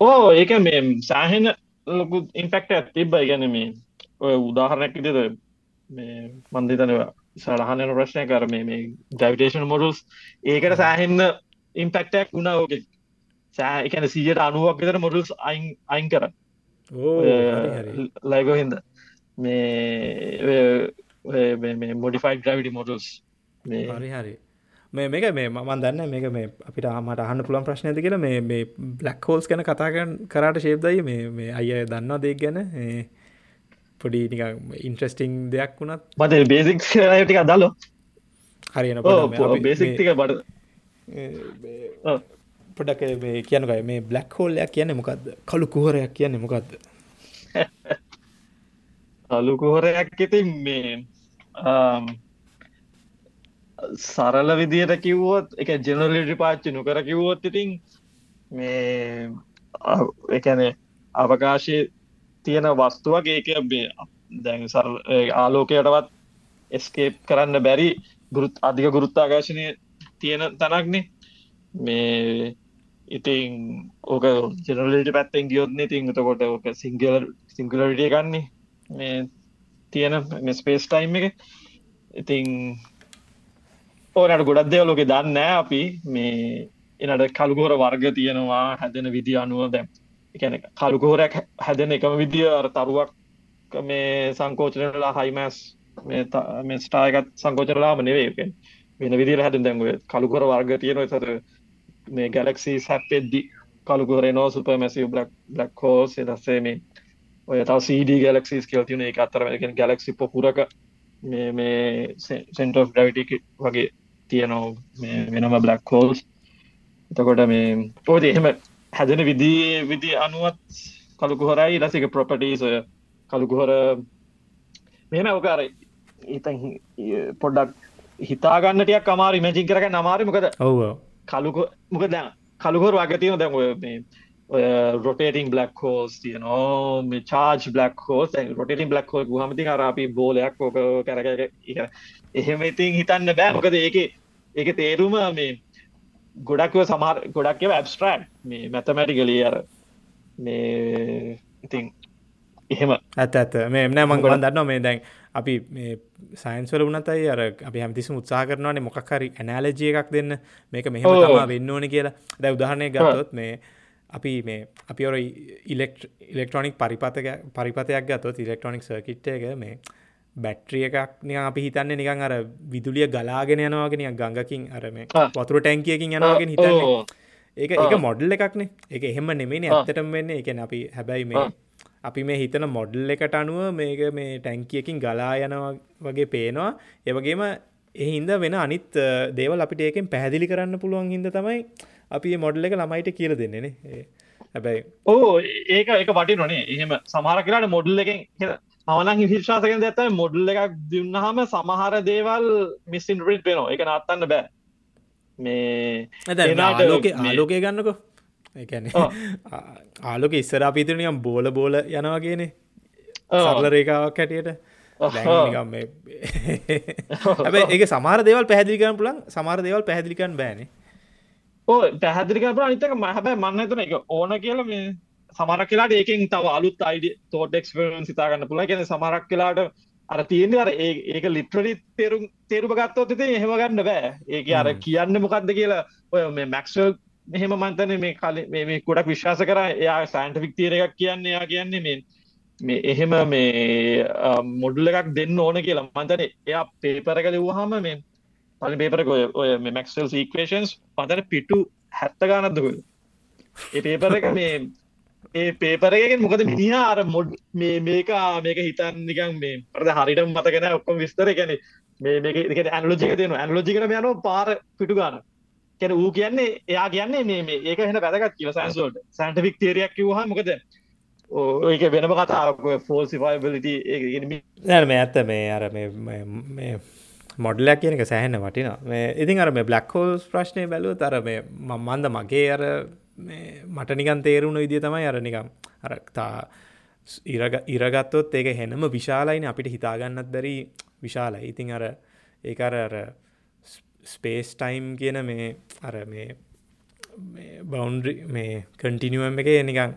S2: ඕ ඒක මේ සාහෙන ලොකු ඉම්පෙක්ට තිබ්බ. ගැන මේ ඔය උදාහරණැක් ඉදිද මේ මන්දිතනවා සලහනන ප්‍රශ්නය කර මේ මේ ඩවිටේෂන් මොඩල්ස් ඒකට සෑහෙන්න ඉම්පෙක්ටක් වුණා ඕක සෑ එකන සීයට අනුවක් විතර මොඩල්ස් අයින් අයින් කර. ලයිගෝ හින්ද. මේ මොඩිෆයිඩ් ග්‍රවිටි මොඩල්ස්
S1: හරි හරි මේ මේක මේ මන් දන්න මේක මේ අපිට මට අහන්න පුළන් ප්‍රශ්න ඇති කියලා මේ මේ බ්ලක් හෝල්ස් ගැන කතාගන්න කරාට ශේප්දයි මේ මේ අය දන්නවා දෙක් ගැන. පොඩි නික ඉන්ට්‍රස්ටිං දෙයක් වුණත්.
S2: මට බේසික් ටික දල්ලෝ
S1: හරියන
S2: බේසික්තික බට
S1: පොඩක් මේ කියනකයි මේ බ්ලක් හෝල්ලයක් කියන්න මොකක්ද කළු කුහරයක් කියන්න මොකක්ද
S2: අලුකුහරයක් ඉතින් මේ සරල විදියට කිව්වොත් එක ජනලටි පාච්චි නොකර කිව්වොත් ඉතින් මේ එකන අවකාශය තියෙන වස්තුවක් ඒක දැන් සර ආලෝකයටවත් එස්කේප් කරන්න බැරි ගුරුත් අධික ගුරුත්තාකාශනය තියෙන තනක්නේ. මේ ඉතින් ඕක ජනලට පැත්තෙන් ගියොත්න්නේ තින් තකොට ඕක සිංගල සිංගලටිය ගන්නේ මේ තියෙන ස්පේස් ටයිම් එක. ඉතින් ඕනට ගොඩක් දෙව ලෝක දන්න අපි. මේ එනට කළුගෝර වර්ග තියෙනවා හැදෙන විදි අනුව දැම් එකන කළුගෝරයක් හැදෙන එකම විදිිය අර තරුවක් මේ සංකෝචනලා හයිමස් මේ ස්ටායකත් සංකෝචරලාම නෙවේකෙන් වෙන විදිර හැදෙන් දැන්ගුව කළුගොර වර්ග තියෙනවා සර මේ ගැලක්සි සැප්පෙද්දි කළුගොර නෝ සුප මැසි බ්ලක් බ්ලක් හෝස් දස්සේ මේ ඔය තව CD ගැලක්සිස් කියල් තියන එක අතර එකෙන් ගැලක්සි පොපුරක මේ මේ සෙන්ට ඩවිටි වගේ තියනවා වෙනම බ්ලක් කෝල්ස් එතකොට මේ පෝති එහෙම හැදෙන විදී විදි අනුවත් කළුකුහොරයි ලසික ප්‍රොපටීස් කළුකුහොර මෙම ඕකාර ඉතන් පොඩ්ඩක් හිතාගන්නටයක් අමාර මජින් කරක නමාරි මොකද
S1: ඔව
S2: කලුක මොක දැ කළුහොර වගතියන දැන් ඔය මේ rotating black holes තියනෝ charge black holes rotating black hole හමති කරාපි බෝලයක් ඕක කරක එහෙම ඉතින් හිතන්න බෑ. මොකද ඒක ඒක තේරුම මේ ගොඩක්ව සමහර ගොඩක්ව ඇබස්ට්‍රක් මේ මැතමැටිකලිය අර මේ ඉතින් එහෙම.
S1: ඇත ඇත මේ එමන මංගොල දන්න මේ දැන් අපි මේ සයින්ස්වල වනතයි අර අපි හැමතිසි උත්සා කරනවානේ මොකක්හරි ඇනෑලජිය එකක් දෙන්න. මේක මෙහම තමා වෙන්න ඕන කියලා. දැ උදාහරණය ගත්තොත් මේ අපි මේ අපි ඔර ඉලෙක්ට ඉලෙක්ට්‍රොනික් පරිපතක පරිපතයක් ගත්තොත් ඉලෙක්ට්‍රොනික් සර්කිට් එක මේ බැට්‍රිය එකක් නිය අපි හිතන්නේ නිකන් අර විදුලිය ගලාගෙන යනවාගෙන ගඟකින් අර මේ වතුර ටැන්කියකින් යනවාගෙන හිතන්නේ. ඒක ඒක මොඩල් එකක්නේ ඒක එහෙම නෙමෙයි ඇත්තටම වෙන්නේ. ඒකන අපි හැබැයි මේ අපි මේ හිතන මොඩල් එකට අනුව මේක මේ ටැන්කියකින් ගලා යනවා වගේ පේනවා. ඒවගේම එහින්ද වෙන අනිත් දේවල් අපිට ඒකෙන් පැහැදිලි කරන්න පුළුවන් හිද තමයි අපි මොඩල් එක ළමයිට කියල දෙන්නේනේ හැබැයි
S2: ඕ ඒක එක පටි නොනේ එහෙම සමහර කියලාට මොඩල් එකෙන් මවලන් විශ්වාසකෙන් ඇත්තම මොඩල් එකක් දුන්නහම සමහර දේවල් මිස්සින් රිට් වෙනවා. එක නත්තන්න බෑ.
S1: මේ ආලෝක ආලෝකය ගන්නකො. එකන ආලෝක ඉස්සර අපිතුනියම් බෝල බෝල යනවා කියනේ සරල රේකාවක් හැටියට. හැබැ ඒක සමාර දෙවල් පැහදිලිකන් පුලන් සමාර දෙවල් පැහදිලිකන් බෑනේ.
S2: ඕ පැහදිලික අනිතක මහැබැ මන්න තුන එක ඕන කියල මේ සමරක් කියලාට ඒකින් තව අලුත් අයිඩ තෝටෙක්ස්පරන් සිතාගන්න පුළ කියෙන සමරක් කියලාට අර තියෙන අර ඒක ලිට්‍රලි තේරුම් තේරුම ගත්තොත් ඉතින් එහෙම ගන්න බෑ. ඒක අර කියන්න මොකක්ද කියලා ඔය මේ මැක්ස්වල් මෙහෙම මන්තන මේ කල මේ ගොඩක් විශ්වාස කර. එයා සෑන්ටිෆික් තීර එකක් කියන්න එයා කියන්නේ මේ මේ එහෙම මේ මොඩුල එකක් දෙන්න ඕන කියලා. මන්තන එයා පේපරක දෙව්හම මේ පලි පේපරක ඔය මැක්සල් සීක්වේෂන්ස් පතන පිටු හැත්ත ගානත්දකුල් ඒ පේපර එක මේ ඒ පේපරගෙන් මොකද මිනිහ අර මොඩ් මේ මේක මේක හිතන් නිකන් මේ ප්‍රද හරිට මතගෙන ඔක්කොම විස්තර ගැන මේ මේක ඇනලෝජික තියෙන ඇනලෝජිකන යන පාර පිටු ගාන කැන වූ කියන්නේ එයා කියන්නේ මේ ඒක හෙන පැදගත් කියව සන්සෝල්ට සන්ටික් තේරයක් කිවහ මොකද? ඒක වෙනම කතාක් ෆෝසිෆයිබලිට
S1: ඒ මේ ඇත්ත මේ අර මේ මොඩලයක් කියන එක සෑහෙන වටිනා මේ ඉතින් අර මේ බ්ලක් හෝල්ස් ප්‍රශ්නය බැලුව තර මේ මන්ද මගේ අර මට නිකන් තේරුණ විදිිය තමයි අර නිකම් අරතා ඉරගත්තොත් ඒක හෙනම විශාලයින අපිට හිතාගන්නත් බැරි විශාලයි. ඉතින් අර ඒ අර අර ස්පේස් ටයිම් කියන මේ අර මේ බවන්ඩරි මේ කටිනිුවම් එක නිකං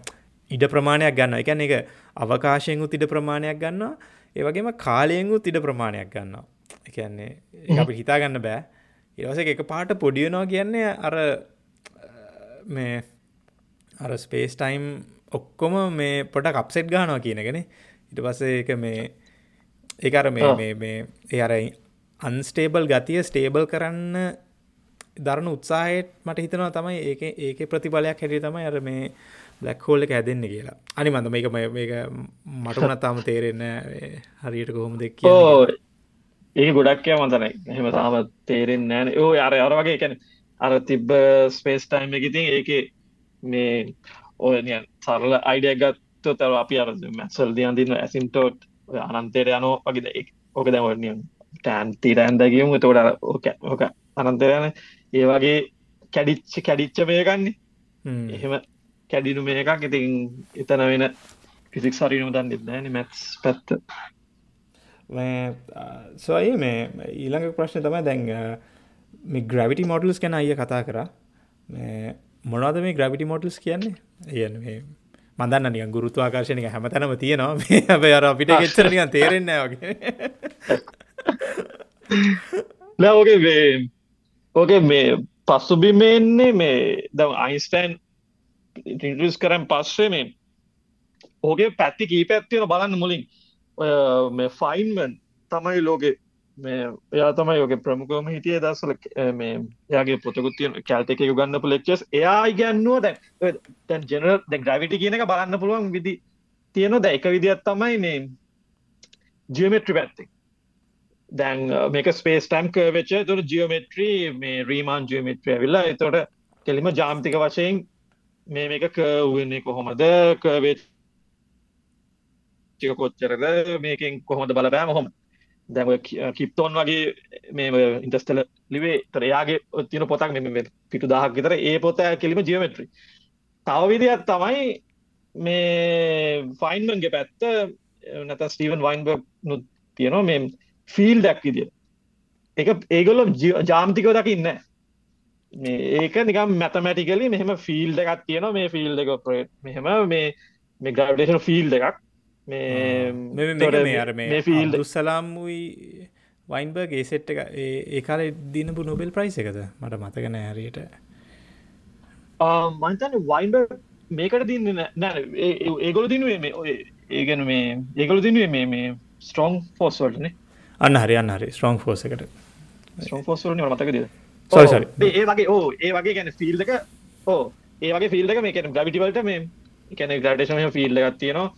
S1: ඉඩ ප්‍රමාණයක් ගන්න එකැන එක අවකාශයෙන් උත් ඉඩ ප්‍රමාණයක් ගන්නවා. ඒවගේම කාලයෙන් උත් ඉඩ ප්‍රමාණයක් ගන්නවා. කියන්නේ අපි හිතාගන්න බෑ. ඒවස එක පාට පොඩියනවා කියන්නේ අර මේ අර ස්පේස් ටයිම් ඔක්කොම මේ පොට කප්සෙට් ගානවා කියනගෙන ඉට පස්සේ එක මේ ඒ අර මේ මේ ඒ අර අන්ස්ටේබල් ගතිය ස්ටේබල් කරන්න දරන උත්සාහයට මට හිතනවා තමයි ඒක ඒක ප්‍රතිඵලයක් හැටිය තමයි අර මේ බ්ලක් හෝල් එක හැදෙන්න කියලා. අනි මඳ මේක මේක මටුනත් තාම තේරෙන්න හරියට කොහොම දෙක්
S2: ඒ ගොඩක්ය මතන එහෙම තාම තේරෙන් නෑන ඕ අර අර වගේ කැන අර තිබ්බ ස්පේස් ටයිම් එක ඉතින් ඒක මේ ඔය සරල අයිඩිය ගත්ත තර අපි අර මැසල් දියන් දින්න ඇසින්ටෝට් අනන්තේර යනෝ වගේ ඕක දැවනිය ටෑන් තීරෑන්දගියම තෝට ඕක ඕක අනන්තරයන ඒ වගේ කැඩිච්ච කැඩිච්ච මේකන්නේ එහෙම කැඩිනු මේ එකක් ඉතින් එතන වෙන ෆිසික් සරිනු දන් දෙන්න මැත්ස් පැත්ත.
S1: සොයි මේ ඊළඟ ප්‍රශ්න තමයි දැන් මේ ග්‍රවිටි මොඩල්ස් කැන අය කතා කරා. මොනවද මේ ග්‍රවිටි මොඩල්ස් කියන්නේ? ඒයන්න මේ මදන්න නික ගුරුතු ආකර්ශණක හැම තැනම තියෙනවා. මේ හැබ අර අපිට ගෙච්චරනික තේරෙන්න වගේ.
S2: ලෝගේ ඕකේ මේ පස්සුබිමෙන්නේ මේ දම් අයින්ස්ටයින් ඉන්ටස් කරන් පස්සේ මේ ඕගේ පැත්ති කී පැත්තියෙන බලන්න මුලින්. ඔය මේ ෆයින්මන් තමයි ලෝකෙ මේ එයා තමයි යෝක ප්‍රමුකෝම හිටිය දස්සල මේ යාගේ පොතකුත්තිය කැල්ට එක ගන්න පුලෙක්චස් එයා ඉගන්නුව දැ තැන් ජනර දැ ග්‍රවිටි කියන එක බලන්න පුළුවන් විදි තියෙන ද එක විදිත් තමයි මේ ජියමෙට්‍රි පැත්ති. දැන් මේක ස්පේස් ටම් කර්වෙච තුර ජියෝමෙට්‍රී මේ රීමාන් ජියමෙට්‍රිය විල්ලා එතොට කෙලිම ජාම්තික වශයෙන් මේ මේක කවන්නේ කොහොමද? කවේ ටික කොච්චරද? මේකින් කොහොමද බලපෑම හොම දැම කිප්තෝන් වගේ මේ ඉන්ටස්ටල ලිවේ තරයාගේ තින පොතක් මෙ පිටු දහක් විතර ඒ පොත කෙලිම ජියමෙට්‍රි තව විදියක් තමයි මේ ෆයින්මන්ගේ පැත්ත නැත ස්ටීවන් වයින්බ නු තියෙනවා මේ ෆිල් දැක් විදිිය එක ඒගොල්ල ජාම්තිකව දකින්න මේ ඒක නිකම් මැතමැටිකලි මෙහෙම ෆිල් එකක් තියෙන මේ ෆිල් එක ප්‍රේට් මෙහෙම මේ මේ ග්‍රවිටේෂන් ෆිල් එකක්.
S1: මේ මේ ෆිල් සලාම් වයි වයින්බර්ග සෙට් එක ඒ කාලේ දිනපු නොබෙල් ප්‍රයිස් එකද? මට මතකන ඇරයට
S2: මන්තන වයින්බර් මේකට දින්න නෑ. ඒගොල දිනුවේ මේ ඔය ඒගැන මේ ඒගොල දිනුවේ මේ මේ ස්ට්‍රෝන් ෆෝස්වල්ටනේ
S1: අන්න හරි අන්න හරි. ස්ට්‍රෝන් ෆෝස එකට.
S2: ෆෝස්වල මතකද ඒ වගේ ඕ ඒ වගේ ගැන ෆිල්් එක ඕ ඒ වගේ ෆිල්් එක මේ කැන ග්‍රවිටිවලට මේ කැන ග්‍රඩේශම ෆිල්් එකක් තියෙනවා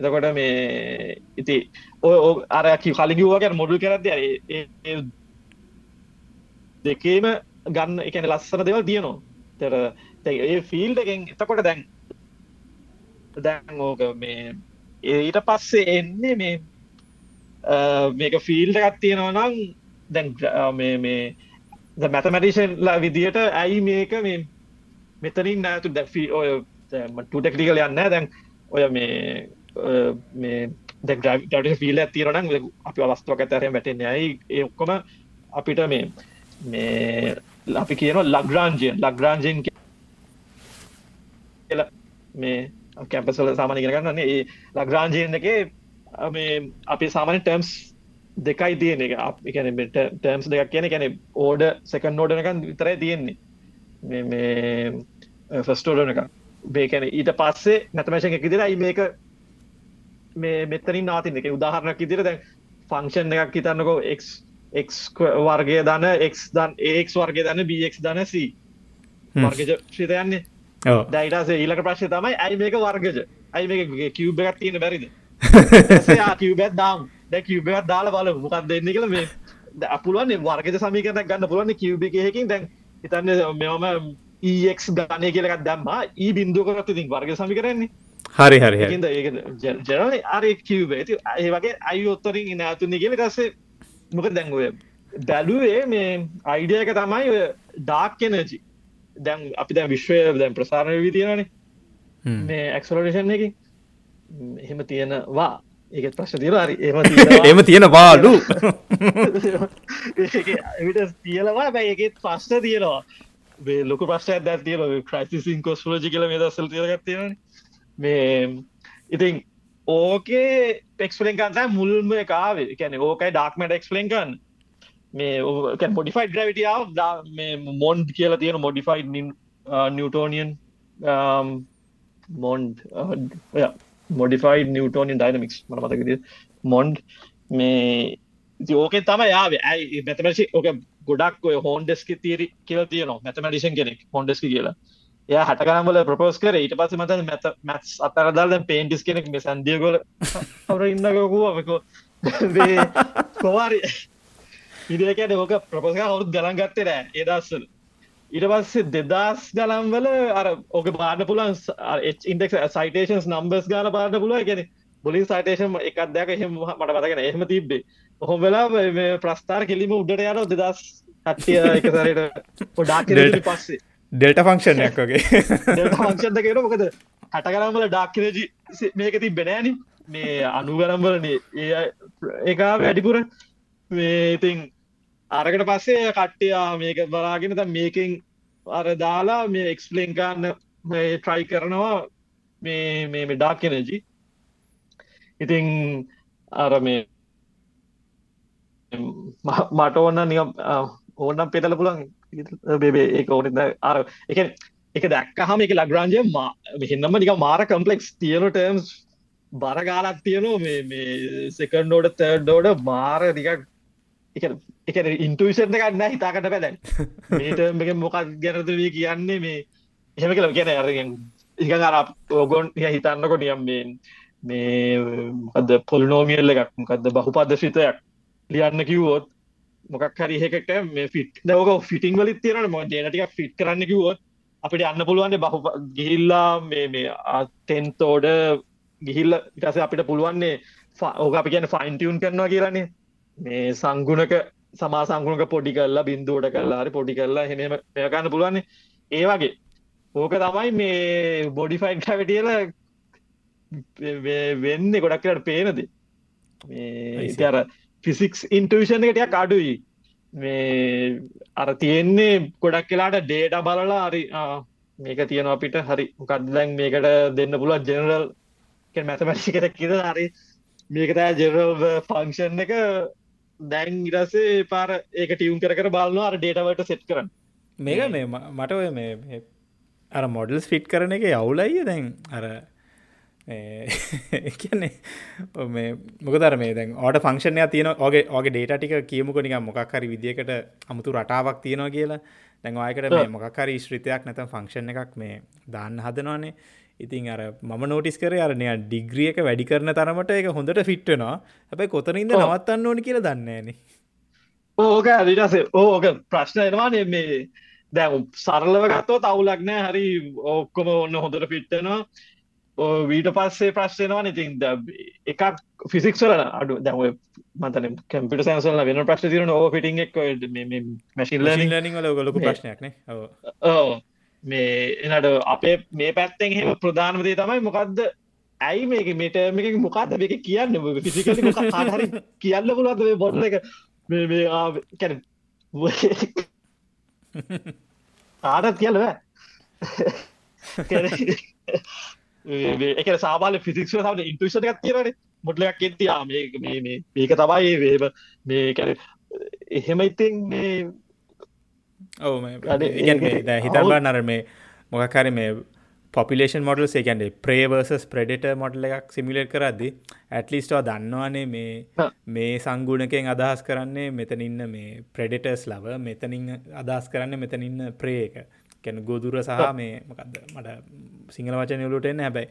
S2: එතකොට මේ ඉති ඕ අරකි කලිගවගේ මොඩල් කරද දෙකේම ගන්න එකන ලස්සන දෙවල් තියනවා තර ඒ ෆිල්් එකෙන් එතකොට දැන් දැන් ඕක මේ ඊට පස්සේ එන්නේ මේ මේක ෆිල්් එකත් තියෙනවා නම් දැන් මේ මැතමටිෂන්ලා විදියට ඇයි මේක මේ මෙතනින් නෑතු දැෆි ඔය ටටෙක්ටිකල යන්න දැන් ඔය මේ මේ දැ ෆිල ඇතිරන අපි අවස්තුවක් ඇතරය වැටෙන ඇයි ඒ ඔක්කොම අපිට මේ මේ අපි කියන ලග්‍රාන්ජයෙන් ලග්‍රාන්ජෙන් කියල මේ කැම්පසල සාමානය කරගන්න ඒ ලග්‍රාන්ජයෙන් එක මේ අපි සාමාන්‍ය ටර්ම්ස් දෙකයි තියෙන එක අපිැන ටර්ම්ස් දෙයක් කියන කැන ඕඩ සකන් නෝඩනකන් විතරයි තියෙන්නේ. මේ ෆස්ටෝඩන එක බේකැන ඊට පස්සේ නැතමශය එක දිරයි මේක මේ මෙතනින් නාතින් එක උදාහරණක් ඉදිර දැන් ෆංක්ෂන් එකක් හිතන්නකෝ එක් වර්ගය දන්න එක් දන් ඒක් වර්ගය දන්න බක් දන සී වර්ගජ ශ්‍රිතයන්නේ දැයිටසේ ඊලක ප්‍රශ්ය තමයි ඇයි මේක වර්ගජ ඇයි මේ කිව්බ එකක් තියෙන බැරිද? කිව්බැත් දාම්. දැ කිව්බත් දාලා බල මොකක් දෙන්න කියල මේ අපපුුවන් වර්ගත සමිකරන ගන්න පුලුවන් කිව්බ එකකින්. දැන් හිතන්න මෙම ඒක් ගානය කියලකත් දම්මා. ඒ බින්දුව කරත් ඉතින් වර්ග සමි කරන්නේ
S1: හරි හරි
S2: ජන අර කිව්බ ඇති ඒ වගේ අයි ඔත්තරින් නෑතුන්නේ කියල කස්සේ මොක දැංගුව බැලුවේ මේ අයිඩියක තමයි ඩාක් කෙනජි දැන් අපි දැන් විශ්වය දැන් ප්‍රසාරණය වී තියෙනනේ මේ ඇක්සලෝඩේෂන් එක එහෙම තියෙනවා. ඒක ප්‍රශ් තිර හරි එම
S1: තියෙන බාලු
S2: එවිට තියලවා බැයි එකත් ප්‍රශ්න තියෙනවා. ලොක ප්‍රශ්ය ඇද තියල ක්‍රයිසිසින් කොස්ලෝජි කියල මේ දසල් තියගත්තියෙන මේ ඉතින් ඕකේ පෙක්ස්පලෙන් කන්තා මුල්ම කාවේ කැන ඕකයි ඩක්මට එක්ස්පලෙන්කන් මේ ඕකැන් මොඩිෆයිඩ් ග්‍රවිටියාව මේ මොන්ඩ් කියලා තියෙන modified Newtonian uh, um, MOND modified Newtonian dynamics මට මතකද මොන්ඩ් මේ ඕකෙන් තම යාව ඇයි මෙතමසි ඕක ගොඩක් ඔය හෝන් ඩෙස්ක තීරි කියල තියන මැතමඩිෂන් කෙනෙක් හොන්ඩෙස්ක කියලා. එය හටකරම්බල ප්‍රපෝස් කර. ඊට පස මත මැත මැස් අතරදාල පේන්ටිස් කෙනෙක් මේ සන්දියගොල අවර ඉන්නකකුවකෝ කොවාරි ඉඩකැන ඕක ප්‍රපෝස්ක අවුත් ගලන් ගත්තේ නෑ ඒදස්සල ඉට පස්සේ දෙදස් ගලම්වල අර ඕක බාන්න පුලන් ඉන්ඩෙක් සයිටේෂන්ස් නම්බස් ගාන පාන්න පුළුව ගැන බොලින් සයිටේෂන් එකක් දැක එහෙම මට පතගෙන එහෙම තිබ්බේ. ඔහොම වෙලා ප්‍රස්ථාර කෙලිම උඩට යන දෙදස් කට්ටිය එකසරට පොඩාක් පස්සේ
S1: ඩෙල්ට ෆංක්ෂණයක් වගේ.
S2: ෆංක්ෂන්ද කියෙන මොකද? හට කරම්වල ඩාක්කරජි මේක තිබෙනෑන මේ අනුගරම්වලනේ ඒ ඒකා වැඩිපුර. මේ ඉතින් අරකට පස්සේ කට්ටයා මේක බලාගෙන ත මේකින් අර දාලා මේ එක්ස්පලේන් කරන්න ට්‍රයි කරනවා. මේ මේ මෙඩා කෙනජි ඉතිං අර මේ මට ඕන්න නිකම් ඕනම් පෙතල පුලන් බේබේ ඒ ඕනද අර එක එක දැක්කහම එක ලග්‍රාන්ජය හින්නම නික මාර කම්පලෙක්ස් තියන ටර්ම්ස් බරගාලක් තියනවා. මේ සෙකන්ඩෝඩ තර්ඩෝඩ මාර දිකක් එක ඉන්ටවිෂන් එකන්න හිතාකට පැදැන් මේට මොකක් ගැනතුවී කියන්නේ මේ එහෙම කළ කියන අරගෙන් එක අර ඕගොන් හිතන්නකො නියම් මේ මේ අද පොල්නෝමියල්ල එකක් මොකක්ද බහු පදශිතයක් ලියන්න කිව්වොත් මොකක් හරි එකට මේ ෆිට් නවක ෆිටිං වලිත් තියෙනට ම ජනටික ෆිට් කරන්න කිව්වොත් අපිට අන්න පුළුවන්න්නේ බහු ගිහිල්ලා මේ මේ අතෙන්තෝඩ ගිහිල්ල ඉටස අපිට පුළුවන්නේ ඕක අපි කියන ෆයින්ටියුන් කරනවා කියරන්නේ මේ සංගුණක සමා සංගුණක පොඩි කරලා බින්දුවට කරලාරි පොඩි කරලා හෙනම මෙයකන්න පුළුවන්නේ ඒ වගේ. ඕක තමයි මේ බොඩිෆයින් කැවටියල වෙන්න ගොඩක් කරට පේනද මේ අර ෆිසික්ස් ඉන්ටවිෂන් එකටයක් අඩුයි. මේ අර තියෙන්නේ ගොඩක් කියලාට ඩේට බලලා හරි මේක තියෙනවා අපිට. හරි කඩ්ලැන් මේකට දෙන්න පුළුව ජෙනරල් මැතමැසිකට කිද හරි මේක තෑ ජෙනරල් ෆංක්ෂන් එක. දැන් ඉරසේ පාර ඒක ටියවම් කර බලනවා අර ඩේටවට සෙට් කරන්න.
S1: මේක මේ මට ඔය මේ අර මොඩල්ස් ෆිට් කරන එක යවුලයිය දැන්. අර කියන්නේ මේ මොකදර මේ දැන් ඕට ෆංක්ෂණය තියන ඕගේ ඕගේ ඩේට ටික කියමුක නික මොකක්හරි විදිකට අමුතු රටාවක් තියෙනවා කියලා. දැන් ආයකට මේ මොකක්හරි ශ්‍රිතයක් නැතම් ෆංක්ෂණ එකක් මේ දාන්න හදනවානේ. ඉතින් අර මම නෝටිස් කර අරනය ඩිග්‍රියක වැඩි කරන තරමට එක හොඳට ෆිට්ටනවා හැබැයි කොතනින්ද නවත්තන්න ඕනි කියලා දන්නේන
S2: ඕක ඇදිටස ඕක ප්‍රශ්න එනවා මේ. දැ සරලව ගත්තෝ තවුලක්නෑ හරි ඔක්කොම ඔන්න හොඳට පිට්ටනවා වීට පස්සේ ප්‍රශ්නයනවා ඉතින් එකක් ෆිසික්සල අඩු දැව මතන කැම්පිට සැන්සල වෙන ප්‍රශ් තිරන ඕ පිටික් මැසිල් ලනිං වල ලොක ප්‍රශ්නයක්න ඕ මේ එනට අපේ මේ පැත්තෙන් හෙම ප්‍රධානමදේ තමයි මොකක්ද ඇයි මේක මේටමක මොකක්ද මේක කියන්න? ෆිසිකල හරි කියන්න පුලුවද මේ බොට්ල එක? කැන ආටත් කියලව එක සාමාල ෆිසික්ව සම ඉන්ටෂන එකක් කියරන මොටලයක් කෙතියා මේක තමයි වේබ මේ කැන එහෙම ඉතින් මේ
S1: ඔව හිතබා නර මේ මොකක්හරි මේ පොපිලේෂන් මොඩල් ඒකන්ට ප්‍රේවර්සස් ප්‍රඩට මොඩල එකක් සිමිලේට් කරද්දි ඇටලිස්ටවා දන්නවානේ මේ මේ සංගුණකෙන් අදහස් කරන්නේ මෙතන ඉන්න මේ ප්‍රඩෙටර්ස් ලව මෙතනින් අදහස් කරන්න මෙතන ඉන්න ප්‍රේක කැන ගොදුර සහ මේ මොකක්ද මට සිංහල වචන යලුට එන්න හැබැයි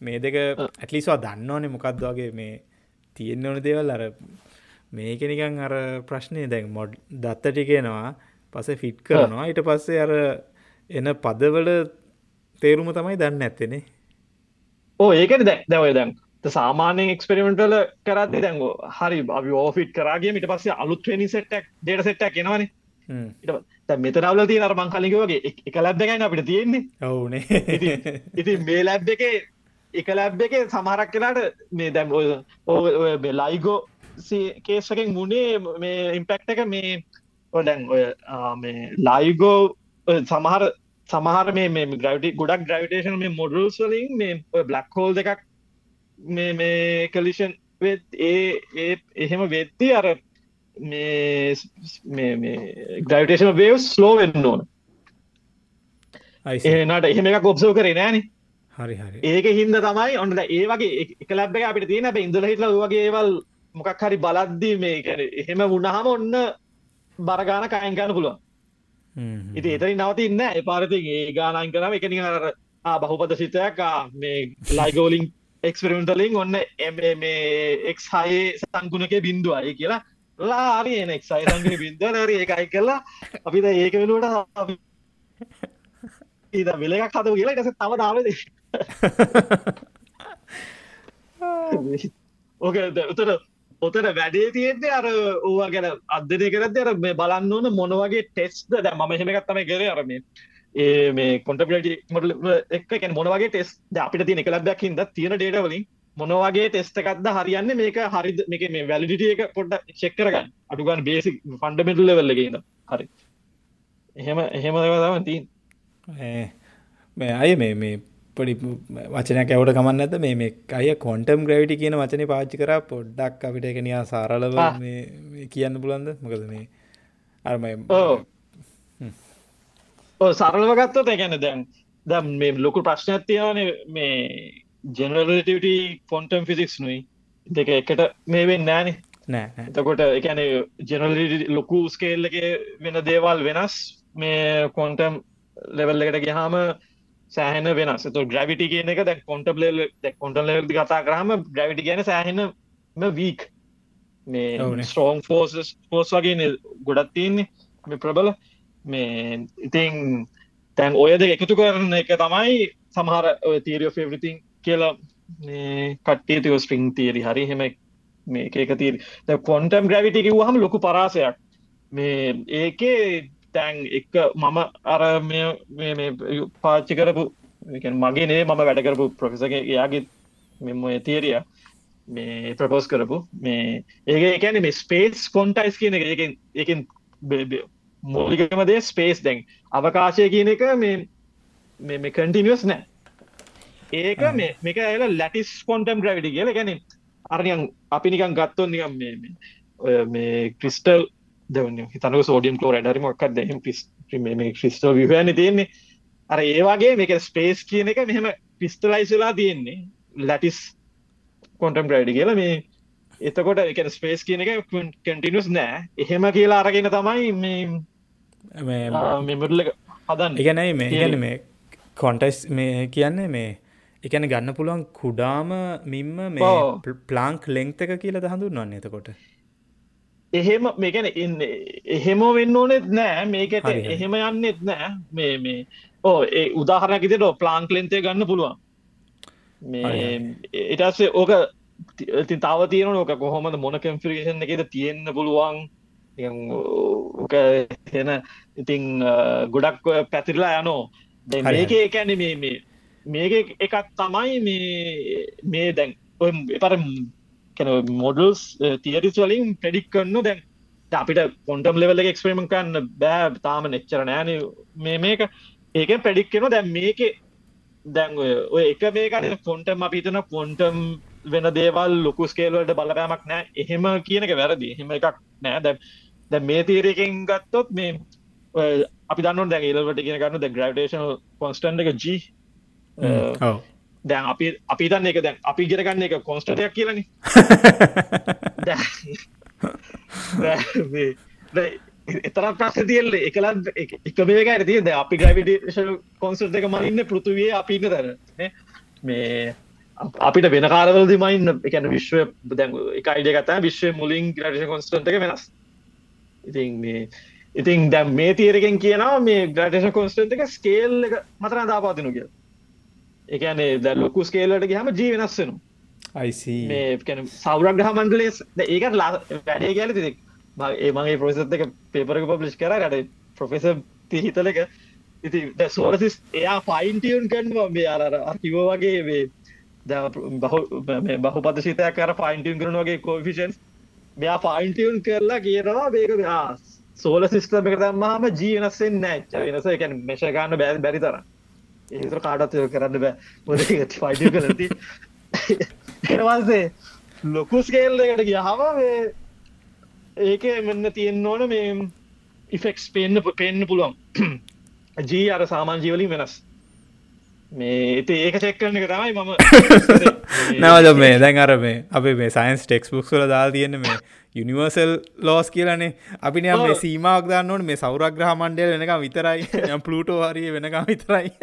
S1: මේ දෙක ඇටලිස්වා දන්නවානේ මොකක්දවාගේ මේ තියෙන්න්න ඕන දේවල්. අර මේක නිකන් අර ප්‍රශ්නය දැන් මොඩ් දත්ත ටිකෙනවා පස ෆිට් කරනවා. ඊට පස්සේ අර එන පදවල තේරුම තමයි දන්න ඇත්තෙනේ
S2: ඕ ඒකට දැක් දැවය දැන් සාමානයෙන් එක්ස්පෙරිමෙන්ටල කරත් දැන් හරි අපි ඕෆිට් කරගේ මිට පස්සේ අලුත්වනි සෙට්ටක් ඩේට සෙට්ටක් එනවානේ මෙතරවල තිය අර මංකාලික වගේ එක ලැබ් එකයි අපිට තියෙන්නේ.
S1: ඔවුනේ.
S2: ඉති මේ ලැබ් එක එක ලැබ් එක සමහරක් කලාට මේ දැම් ඕ ලයිගෝ කේසකෙන් මුණේ මේ ඉම්පෙක්ට එක මේ දැන් ඔය මේ ලයිගෝ සමහර සමහර මේ මේ ග්‍රවිට ගොඩක් ග්‍රවිටේෂන් මේ මොඩල්ස් වලින් මේ ඔය බ්ලක් හෝල් දෙකක් මේ මේ කලිෂන් වෙත් ඒ ඒ එහෙම වෙත්ති අර මේ ග්‍රවිටේෂන වේව් ස්ලෝ වෙන්න ඕන. ඒනට එහෙම එකක් ඔබ්සෝ කරේ නෑන.
S1: හරි
S2: ඒක හින්ද තමයි ඔන්න ඒ වගේ එක ලැබ අපිට තියෙන ඉඳල හිටල වගේ ඒවල් මොකක් හරි බලද්දී මේ එහෙම වුණහම ඔන්න බරගාන කයන් ගන්න පුළුවන්. ඉති එතරින් නවතින්න එපාරති ඒ ගානන් කරම එකනි අර බහුපද සිතයක් මේ ලයිගෝලින් එක්ස්පෙරිමෙන්ටලින් ඔන්න මේ එක් හයේ සංගුණක බින්දුවයි කියලා ලාරි එන එක්සයි. සංගන බින්දුව නරි එකයි කරලා අපිද ඒක වෙනුවට ඊද වෙලක් හද කියලා ටස තම දාවද ඕක උතර ඔතන වැඩේ තියෙන්නේ අර ඕවා ගැන අදදය කරද අර මේ බලන්න ඕන මොනවගේ ටෙස්ද දැ ම හෙමකත්තම කර අරම ඒ මේ කොටපිට එක් මොනවගේ ටෙස් අපිට තිය එකලක්දක් හිද තියෙන ඩේටවලින් මොනවගේ ටෙස්ට එකක්ද හරියන්න? මේක හරි මේක මේ වැලිඩිටිය එක පොඩ්ඩ චෙක්කරගන්න අඩුගන් බේසි ෆන්ඩමෙටල් වෙල්ලගන්න හරි. එහෙම එහෙම දම තින්
S1: මේ අය මේ මේ පොඩි වචනයක් ඇවට කමන්න ඇත මේ මේ අය කොන්ටම් ග්‍රවිටි කියන වචනය පාච්චි කර පොඩ්ඩක් අපිට එකනියා සාරලව කියන්න පුලන්ද මොකද මේ අර්ම
S2: ඕ සරලව ගත්තොත් එකැන දැන් දැම් මේ ලොකු ප්‍රශ්නයක් තියවන මේ ජෙනරලටට ෆොන්ටම් ෆිසික්ස් නුයි. දෙක එකට මේ වෙන් නෑනේ
S1: නෑ
S2: එතකොට එකන ජෙනල ලොකු ස්කේල් එක වෙන දේවල් වෙනස් මේ කොන්ටම් ලෙවල් එකට ගහාම සෑහන වෙනස්. තු ග්‍රවිටි කියන එක දැ කොන්ට ලෙවල් කතා කරහම ග්‍රවිටි කියන සෑහෙන වීක් මේ ස්ටෝන් ෆෝස් පෝස් වගේ ගොඩත් තියන්නේ. මේ ප්‍රබල. මේ ඉතිං තැන් ඔයද එකතු කරන එක තමයි සමහර තීරිය ෆෙවරිතින් කියලා කට්ටිය තිව ස්ට්‍රිං තීරි හරි හෙම මේ එක තීර කොන්ටම් ග්‍රවිටි කිව්හම ලොකු පරාසයක්. මේ ඒකේ තැන් එක මම අර පාච්චි කරපු මගේ නේ මම වැඩ කරපු ප්‍රොෆෙසක එයාගේ මෙම තේරිය මේ ප්‍රපෝස් කරපු. මේ ඒක එකන මේ ස්පේස් කොන්ටයිස් කියන එක. එක එකින් මෝලිකම දේ ස්පේස් දැන් අවකාශය කියන එක මේ මේ කටිනිියස් නෑ. ඒක මේ මේක එල ලැටිස් කොන්ටම් ග්‍රවිටි කියල. ගැන අරනියන් අපි නිකන් ගත්තොන් නිකම් මේ මේ ක්‍රිස්ටල් දෙවන හිතනක සෝඩියම් කලෝ ඩරමක් දෙම ක්‍රිස්ටෝ විහන තියෙන්නේ. අර ඒවාගේ මේක ස්පේස් කියන එක මෙහෙම ක්‍රිස්ටලයිස්ලා තියෙන්නේ. ලැටිස් කොන්ටම් ග්‍රයිඩි කියලා. මේ එතකොට එක ස්පේස් කියන එක කටිනුස් නෑ. එහෙම කියලා අරගෙන තමයි මේ මෙමටල හදන්න.
S1: ඉගැනයි මේ ගැන මේ කොන්ටයිස් මේ කියන්නේ මේ එකන ගන්න පුළුවන් කුඩාම මින්ම මේ ප්ලාංක් ලෙංක්ත එක කියලා හඳුන්වන්න එතකොට?
S2: එහෙම මේකැන ඉන්න එහෙම වෙන්න ඕනෙත් නෑ. මේකට එහෙම යන්නෙත් නෑ. මේ මේ ඕ ඒ උදාහරණකිතට ප්ලාංක්ලෙන්තේ ගන්න පුළුවන්. මේ එටස්සේ ඕක ති තාව තියෙන ඕක කොහොමද මොන කම්ෆිරේෂන් එකද තියෙන්න්න පුළුවන්? ඕක එන ඉතිං ගොඩක් පැතිරලා යනෝ මේක එකැන මේ මේ මේක එකක් තමයි මේ මේ දැන් ඔය එපර කැන මොඩල්ස් තියරිස් වලින් ප්‍රඩික් කරන්න දැන්. අපිට පොන්ටම් ලෙවල එක්ස්ප්‍රේමන් කන්න බෑ. තාම නෙච්චර නෑන. මේ මේක ඒක ප්‍රඩික් කෙන දැන් මේක දැන් ඔය එක මේකන පොන්ටම් අපිතන පොන්ටම් වෙන දේවල් ලොකු ස්කේල්වලට බලපෑමක් නෑ. එහෙම කියන එක වැරදි. එහෙම එකක් නෑ. දැ දැ මේ තීරයකින් ගත්තොත් මේ අපි දන්න දැ ඒලට කියන ගන්න. ද ග්‍රවටේෂන් කොන්ස්ටන්් එක ජී දැන් අපි අපි තන්න එක දැන් අපි ගෙරගන්න එක කොන්ස්ටටයක් කියලන. එතර ප්‍රශ්න තියල්ල එකලත් එක මේක ඇති ද අපි ග්‍රවිටේෂන් කොන්සර්් එක මඉන්න පෘතුවේ අපින්න තර මේ අපිට වෙන කාරවලදි මයින්න එකන විශ්ව දැන් එක අයිඩ කතා විශ්ව මුලින් ග්‍රටේෂ කොන්ස්ටන්ට එක වෙනස්. ඉතින් මේ ඉතින් දැම් මේ තීරකෙන් කියනවා මේ ග්‍රටේෂ කොන්ස්ටන්ට එක ස්කේල් එක මතරන දාපාතිනු කිය එකනේ ද ලොකු ස්කේලට ගහම ජී වෙනස්සෙනු මේ සෞරග්‍රහ මන්දලේ ඒකට ලා වැඩේ කියල තිෙක් ඒ මගේ ප්‍රසත් එක පේපරක පබ්ලිෂ් කර ට ප්‍රොෆෙස හිතලක ඉති සෝරසිස් එයා ෆයින්ටියන් කන්වා මේ අර අකිවෝ වගේ වේ බහු පද සිතයක් කර ෆයින්ටියන් කරන වගේ කෝෆිෂන්ස් මෙයා ෆයින්ටියන් කරලා කියනවා බේක සෝල සිිස්ටම එක දම්මාම ජීවනස්සෙන් නෑච් වෙනස එකැන මේශගන්න බැරි තරම් ඒතර කාටත් කරන්න බෑ. මොද ෆයිඩ කරති එනවාසේ ලොකු ස්කේල් එකට ගියහම මේ ඒක මෙන්න තියෙන්න්න ඕන මේ ඉෆෙක්ස් පෙන්න්න පෙන්න්න පුළුවන්. ජී අර සාමාන් ජීවලින් වෙනස්. මේ ඒක චෙක් කරන එක තමයි මම
S1: නවද මේ දැන් අර මේ අපේ මේ සයින්ස් ටෙක්ස්බුක්ස් වල දාල් තියෙන මේ යුනිවර්සල් ලෝස් කියලනේ. අපි මේ සීමාවක් දන්නවන මේ සෞරග්‍රහ මණ්ඩල වෙනකම් විතරයි. පලූටෝ හරිය වෙනකම් විතරයි.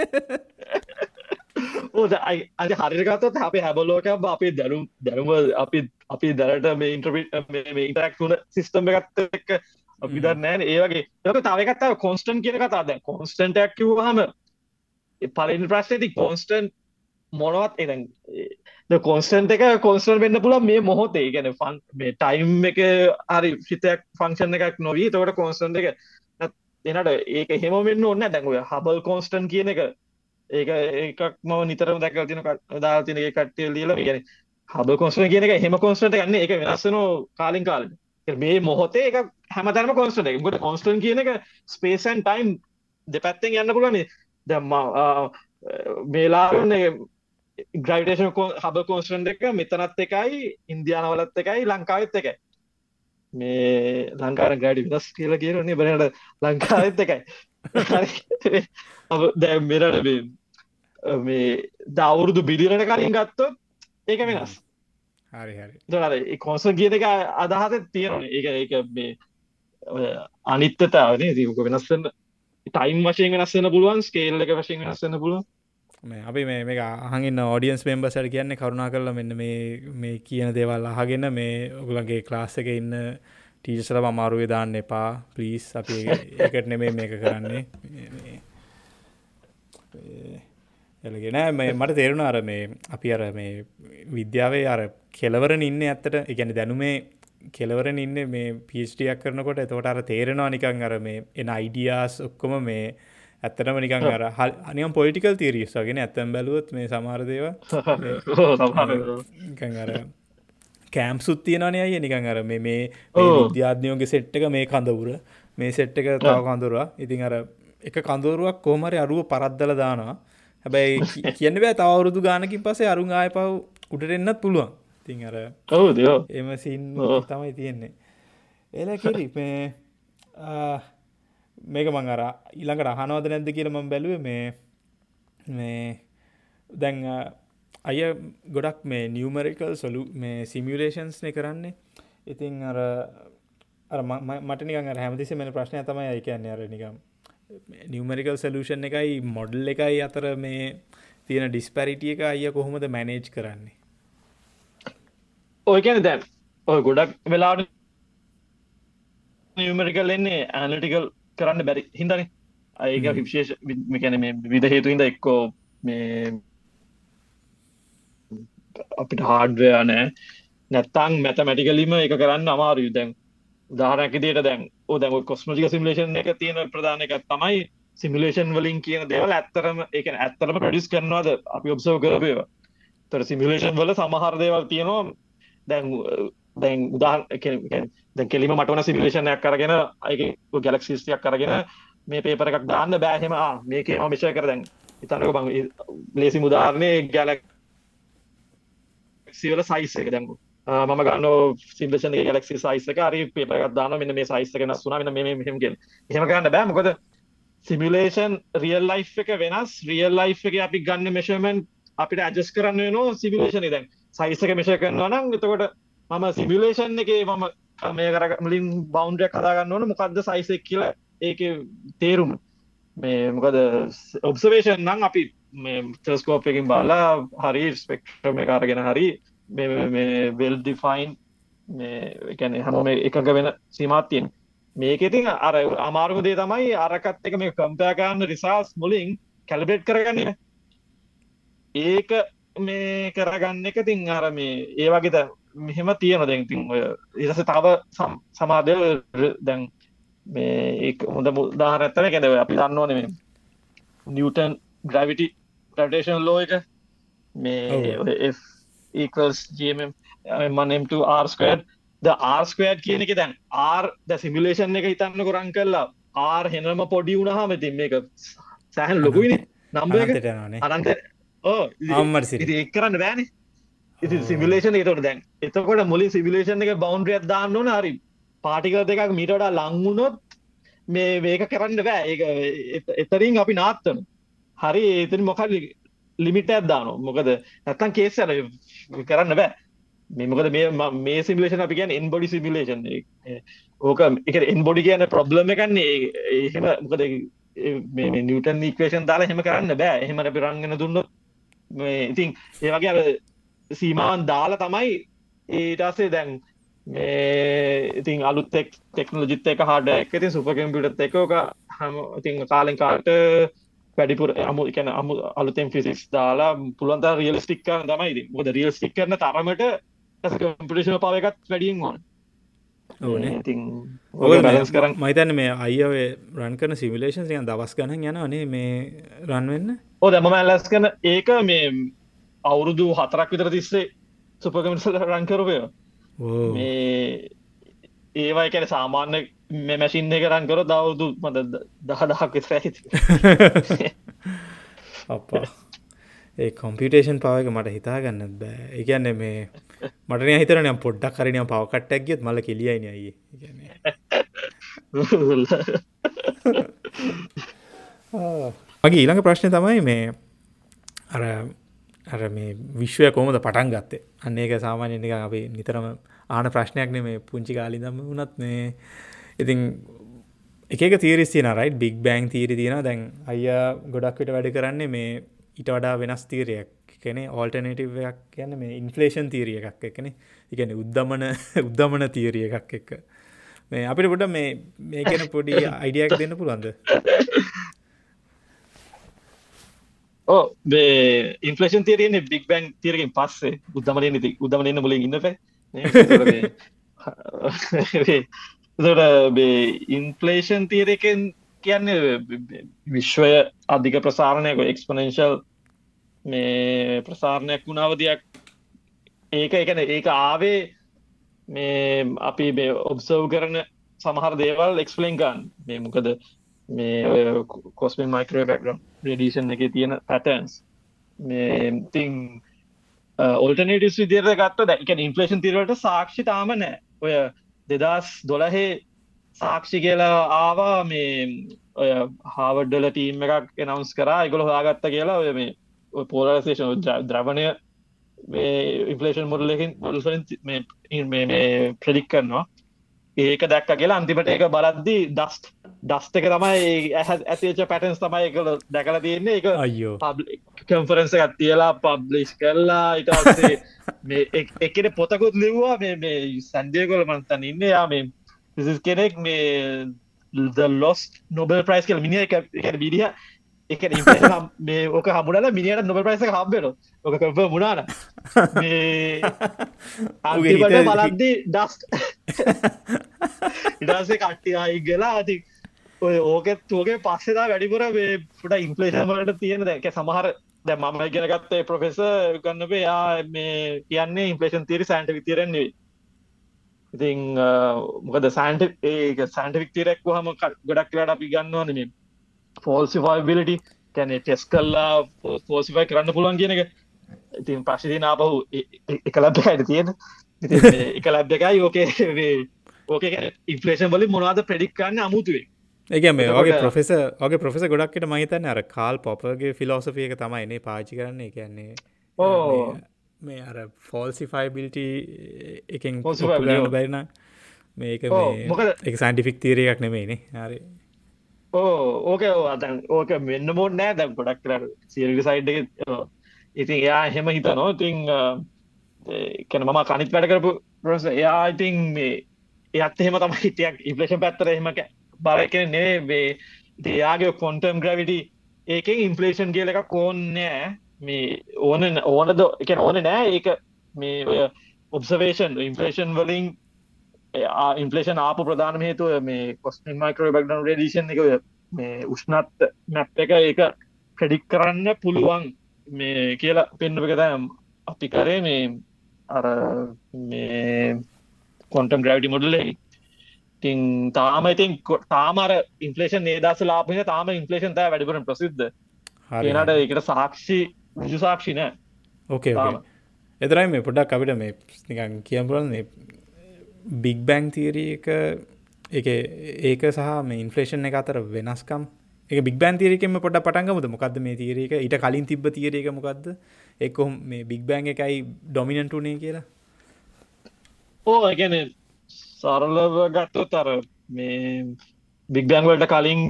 S2: ඕද අද හරිගතත් අපේ හැබලෝක අපේ දැනුම් දැනුම අපි අපි දැනට මේ ඉන්ට්‍රපිට ඉන්ටරක් වුණ සිිස්ටම් එකත් එක්ක අපි දන්නෑන ඒවගේ තවකත්තාව කොන්ස්ටන් කියන කතාද කොන්ස්ටන්ටක් කිවහම පලින් ප්‍රශ්නති කොන්ස්ටන් මොනවත් එ කොන්ස්ටන්ට එක කොන්ස්ටන් වෙන්න පුල මේ මොහොතේ. ගැන ෆන් මේ ටයිම් එක හරි හිතයක් ෆංක්ෂන් එකක් නොවී. තවට කොන්ස්ටන් එක එනට ඒක හෙමෙන්න්න ඔන්න දැඟුව හබල් කොන්ස්ටන් කියන එක ඒක ඒකක් ම නිතරම දැකල් තින දා තින කට්ටය ලියල ගැන හබ කොන්ස්ටන් කියන එක හෙම කොන්ස්ටට ගන්න එක වෙනස්සන කාලින් කාල මේ මොහොතේ එක හැමතරම කොන්ස්ට එක ගොට කොන්ස්ටන් කියන එක ස්පේසන් ටයිම් දෙපැත්තෙන් යන්න පුලනේ දැම්ම මේලාන්න ග්‍රයිටේෂන් හබ කෝස්ටන් එක මෙතනත් එකයි ඉන්දයානවලත් එකයි ලංකාවත් එකයි. මේ ලංකාර ගඩි විදස් කියල කියරන්නේ බනට ලංකාවත් එකයි. දැ මෙරට මේ දවුරුදු බිලිරට කලින් ගත්තොත් ඒක වෙනස්.
S1: හරි
S2: කොන්සන් කිය එක අදහත තියෙන ඒක ඒක මේ අනිත්තතාවනේ දීක වෙනස්සන්න ටයිම් වශයෙන් වෙනස්සන්න පුළුවන් ස්කේල් එක වශයෙන් වෙනස්සන්න පුළුවන්.
S1: අපි මේ මේ අහගන්න ෝඩියන්ස් මෙම්බසට කියන්න කරුණා කරල මෙන්න මේ මේ කියන දේවල් අහගෙන මේ ඔගුලන්ගේ ක්ලාස් එක ඉන්න ටීචසල අමාරුවේ දාන්න එපා. පලිස් අපි එකට නෙමේ මේක කරන්නේ. එලගෙන මේ මට තේරුණ අර මේ අපි අර මේ විද්‍යාවේ අර කෙලවරන ඉන්න ඇත්තට එකැන දැනුමේ කෙලවරන ඉන්න මේ පිස්ටියක් කරනකොට. එතකොට අර තේරෙනවා නිකං අර මේ එන අයිඩියස් ඔක්කොම මේ ඇත්තටම නිකං අර අනියම් පොලිටිකල් තීරියස්සගෙන ඇත්තම් බැලුවත් මේ සමාරදේව අර කෑම් සුත්තියනනය අය නිකං අර මේ මේ විද්‍යාධ්‍යයෝගේ සෙට්ටක මේ කඳවුර. මේ සෙට්ට එක තව කඳුරවා ඉතින් අර එක කඳුරුවක් කෝමරි අරුව පරද්දල දානවා. හැබැයි කියන්න බෑ තවරුදු ගානකින් පසේ අරුන් ආය පව් උඩට එන්නත් පුළුවන් තින් අර එම සින් තමයි තියෙන්නේ. එල කිරි මේ මේක මං අර ඊළඟට අහනවද නැද්ද කියලා මම බැලුවේ මේ මේ දැන් අය ගොඩක් මේ නියමරිකල් සොලු මේ සිමියලේෂන්ස්නේ කරන්නේ. ඉතින් අර අර මට නිකන් අර හැමතිස්සෙම මෙන්න ප්‍රශ්නය තමයි අය කියන්නේ අර නිකන් නියමරිකල් සොලියුෂන් එකයි මොඩල් එකයි අතර මේ තියෙන ඩිස්පැරිටි එක අයිය කොහොමද මැනේජ් කරන්නේ
S2: ඔය කියන්නේ දැන් ඔය ගොඩක් වෙලාවට නියමරිකල් එන්නේ ඇනලිටිකල් කරන්න බැරි හිදන ඒක විශේෂ කැන මේ විධ හේතුන්ද එක්කෝ මේ අපිට හාඩ්වය නෑ නැත්තං මැතමැටිකලීම එක කරන්න අමාරු දැන් උදාහරැකිදයට දැන් දැම කොස්මජික සිමිලේෂන් එක තියෙන ප්‍රධාන එකක් තමයි සිමිලේෂන් වලින් කියන දේවල් ඇත්තරම එක ඇත්තරම ප්‍රඩිස් කරනවාද? අපි ඔබ්සව කරපේවා තර සිමිලේෂන් වල සමහර දේවල් තියෙනවා දැන් දැන් උදාහ දැ කෙලිම මටවන සිමිලේෂනයක් කරගෙන අයක ගැලක්සිස්තියක් කරගෙන මේ පේපර එකක් දාන්න බෑහෙම මේක මිෂය කර දැන් ඉතනක බං ලේසි මුදාරණය ගැලක් සිවල සයිස් එක. දැංගු මම ගන්න සිම්ලේෂන ගලක්සි සයිසක රි පේපරක් දාන මෙන්න මේ සයිස්සක නස්සුන මෙන්න මේ මෙහෙමගෙන් එහෙම කරන්න බෑ. මොකද සිමිලේෂන් රියල් ලයි් එක වෙනස්. රියල් ලයි් එක අපි ගන්න මෙෂමෙන්් අපිට ඇජස් කරන්න න සිමිලේෂන දැන් සයිසක මිෂය කරනවා නම් එතකොට මම සිමිලේෂන් එක මම මේ කර මලින් බෞන්ඩයක් කදාගන්න ඕන. මොකක්ද සයිසෙක් කියලා ඒක තේරුම. මේ මොකද ඔබ්සවේෂන් නම් අපි මේ ටස්කෝප් එකින් බාලා හරි ස්පෙක්ට්‍රම කාරගෙන හරි වෙල් ඩිෆයින් මේැන හැම එකක වෙන සීමත්තියෙන් මේක ඉතින් අර අමාරුම දේ තමයි අරකත් එක මේ කම්පයාගන්න රිසාස් මුලින් කැලබෙට් කරගන්න ඒක මේ කරගන්න එක තින් අර මේ ඒ වගේ මෙහෙම තියෙන දැන් ඉතින් ඔය ඊටසේ තව සමාදය දැන් මේ හොඳ උදාහරණයක් තමයි කියන්නේ. අපි දන්න ඕනේ මේ නිව්ටන් ග්‍රැවිටි ග්‍රැවිටේෂන් ලෝ එක. මේ m1 m2 r squared. ද squared කියන එක දැන් r ද සිමියුලේෂන් එක හිතන්න කරන් කරලා r හෙනම පොඩි වුණාම ඉතින් මේක සෑහෙන ලොකුයිනේ. නම්බර් එක සිරි. ඒක කරන්න බෑනේ. ඉති සිමිලේෂන් ඒතොට දැන් එතකොට මුලි සිමිලේෂන් එක බෞන්ඩ්‍රියත් දාන්න ඕන හරි. පාටිකල් දෙකක් මිටඩා ලංවුණොත් මේ වේක කරන්න බෑ. ඒ එතරින් අපි නාත්තන. හරි ඒතන මොකල් ලිමිටයක් දානවා? මොකද නැත්තම් කේස් අර කරන්න බෑ. මේ මොකද මේ මේ සිමිලේෂන් අපි කියන්නේ එන්බොඩි සිමිලේෂන් ඕක එක එන්බොඩි කියන ප්‍රොබ්ලම් එකන්නේ එහෙම මොකද මේ නිවටන් ඉක්වේෂන් දාලා එහෙම කරන්න බෑ. එහෙම අපි රංගන දුන්නොත් මේ ඉතින් ඒ වගේ අර සීමාවන් දාලා තමයි පස්සේ දැන් ඉතින් අලුත් ටෙක්නෝජිත් එක හඩ එක ඉතින් සුප කම්පියුටර් එක ඕක හැම ඉතින් කාලෙන් කාලට වැඩිපුර අමු එකන අමු අලුතෙන් ෆිසික්ස් දාලා පුළුවන් තරම් රියලිස්ටික් කරන තමයි ඉතින්. මොකද රියලිස්ටික් කරන තරමට කම්පියුටේෂනල් පවර් එකත් වැඩියෙන් ඕන.
S1: ඕනේ.
S2: ඉතින්
S1: ඔය
S2: බැලන්ස් කරන්
S1: මහිතන්න මේ අයිය රන් කරන සිමිලේෂන් යන දවස් ගණන් යන අනේ මේ රන්වෙන්න
S2: ඕ දැමම ඇල්ලස් කන ඒක මේ අවුරුදු හතරක් විතර තිස්සේ සුපකමිසල රංකරවය මේ ඒවා එකන සාමාන්‍ය මේ මැසින් එක රංකර දවුදු මද දහ දහක් විතර ඇති.
S1: අපා ඒ කොම්පිටේෂන් පවක මට හිතාගන්න බෑ. එකන්න මේ මටන හිතරන පොඩ්ඩක් කරනය පවකට්ටක් ගියත් මල කෙලියයින අයි මගේ ඊළඟ ප්‍රශ්නය තමයි මේ අර අර මේ විශ්වය කොමද පටන් ගත්තේ? අන්න ඒක සාමාන්‍ය එක අපේ නිතරම ආන ප්‍රශ්නයක් නේ මේ පුංචි කාලිදම වුණත් මේ ඉතින් එක තීරස් තියන රයි් බික් බෑන් තීරි තියෙන දැන් අය ගොඩක්විට වැඩ කරන්නේ මේ ඊට වඩා වෙනස් තීරයක් කෙනෙ ඕල්ටනේටවයක් කියන්න මේ ඉන්ෆලේෂන් තීරිය එකක් එකන එකන උද්දමන උද්දමන තීරිය එකක් එක්ක. මේ අපිට පොඩ මේ මේ ගැන පොඩි අයිඩියක් දෙන්න පුළුවන්ද?
S2: ඕ ඉන්ෆලේෂන් තේරෙන්නේ බික් බැං තීරකින් පස්සේ උද්දමනය නති උදමනන්න මුලින් ඉන්න පැ තොට ඉන්ෆලේෂන් තීරකෙන් කියන්නේ විශ්වය අධික ප්‍රසාරණයක එක්ස්පනංශල් මේ ප්‍රසාරණයක් වුණාවදයක් ඒක එකන ඒක ආවේ මේ අපි ඔබ්සව් කරන සමහර දේවල් එක්ස්පලෙන්ගන් මේ මොකද මේ කොස්මින් මයිකරෝ බැක්ග්‍රම් රඩිෂන් එක තියෙන පැටන්ස් මේ තිං ඔල්ටනටස් විදිර ගත්ත දැ එක ඉන්ෆලේෂන් තිරට සාක්ෂි තාම නෑ. ඔය දෙදස් දොලහේ සාක්ෂි කියලා ආවා මේ ඔය හාවඩ්ඩල ටීම් එකක් එනවස් කරා එකගොල හොයාගත්ත කියලා ඔය මේ පෝලසේෂන් ද්‍රවණය ඉන්ෆලේෂන් මොඩලකින් මොල්ලින් ප්‍රඩික් කරනවා ඒක දැක්ක කියලා අන්තිමට ඒක බලද්දී දස්ට දස්ට එක තමයි ඇතිච පැටන්ස් තමයි එකල දැකල තියෙන්නේ. එක
S1: අයෝ
S2: කම්ෆරන්ස එකත් තියලා පබ්ලිෂ් කරලා ඉටසේ මේ එකන පොතකුත් ලිව්වා. මේ මේ සන්දියකොල මන්තන් ඉන්න. යා මේ කෙනෙක් මේ ලොස් නොබල් ප්‍රයිස් කල මිනි එක බිඩිය එක මේ ඕක හමුණල මිනිට නොබ ප්‍රයිස හම්බෙන ඕක කම්ප මුණාන අගේට බලද්දී ඩස්ට ඉඩසේ කට්ටි අයි ගලා ඇති ඔය ඕකෙත් ෝගේ පස්සෙදා වැඩිපුර පුට ඉන්පලේෂන්වලට තියෙන දැක සමහර දැ මම ගෙනගත්තේ ප්‍රොෆෙස ගන්නපේ යා මේ කියන්නේ ඉන්පලේෂන් තිරි සෑන්ට විතරන්නේ ඉතිං මොකද සෑන්ට ඒ සෑන්ටික් තිරෙක් හම ගොඩක් ලට අපි ගන්නවන මේ ෆෝල්සිෆයිබිලිටි කැනෙ ටෙස් කල්ලා පෝසිෆයි කරන්න පුළුවන් කියන එක. ඉතින් පශිති නාපහු එකලබ අයට තියෙන එක ලබ් එකයි ඕකේ ඕක ඉන්පලේෂන් වලින් මොනවාද ප්‍රඩික් කරන්න අමුතුවේ
S1: ඒක මේ වගේ ප්‍රොෆෙස වගේ ප්‍රොෆෙස ගොඩක්ට මහිතන්න අර කාල් පොපගේ ෆිලෝසෆිය එක තමයිනේ පාචි කරන්නේ. කියන්නේ
S2: ඕ
S1: මේ අර ෆෝල්සිෆයිබිලිට එකෙන්. බැරින මේක
S2: මොකද-
S1: එක සයින්ටිෆික් තීරයක් නෙමයිනේ. හරි
S2: ඕක අතන් ඕක මෙන්න මෝඩ නෑ. දැම් ගොඩක් කර සිල්ග සයිඩ් ඉතින් එයා එහෙම හිතනෝ ඉතිං කැන මම කනිත් වැඩ කරපු ප්‍රස එයා ඉතින් මේ එයත් එහෙම තම හිටියක්. ඉපලේෂන් පැත්තර එහෙම බල කෙන නේ වේ එයාගේ කොන්ටම් ග්‍රවිටි ඒකෙන් ඉන්ෆලේෂන් කියල එක කෝන්නෑ මේ ඕන ඕනද? එක ඕන නෑ. ඒක මේ ඔබ්සවේෂන් ඉන්ෆලේෂන් වලින් ඉන්ෆලේෂන් ආපු ප්‍රධාන හේතුව මේ කොස්ටින් මයිකරෝ බක්ඩන් රඩිෂන් එක මේ උෂ්නත් මැප් එක ඒක ප්‍රඩික් කරන්න පුළුවන්. මේ කියලා පෙන්නුව එකතම් අපි කරේ මේ අර මේ කොන්ටම් ග්‍රවිටි මොඩලේ තින් තාම ඉතින් තාමර ඉන්ෆලේෂන් නේදස ලාපන තාම ඉන්ෆලේෂන් තෑ වැඩිපුරන ප්‍රසිද්ධ.
S1: හරි
S2: ඒනට එකට සාක්ෂි විජු සාක්ෂි නෑ.
S1: ඕකේ. එතරයි මේ පොඩක් අපිට මේ නිකන් කියම්පුරන් බිග් බැං තීරී එක එක ඒක සහ මේ ඉන්ෆලේෂන් එක අතර වෙනස්කම්. එක බික් බෑන් තීරකෙම පොට පටන්ගමුද මොකක්ද මේ තීරක ඊට කලින් තිබ තීරක මොකක්ද එකොම් මේ බික් බෑන් එකයි ඩොමිනන්ට උනේ කියලා?
S2: ඕ ගැන සරලව ගත්තොත් අර මේ බික් බෑන්වලට කලින්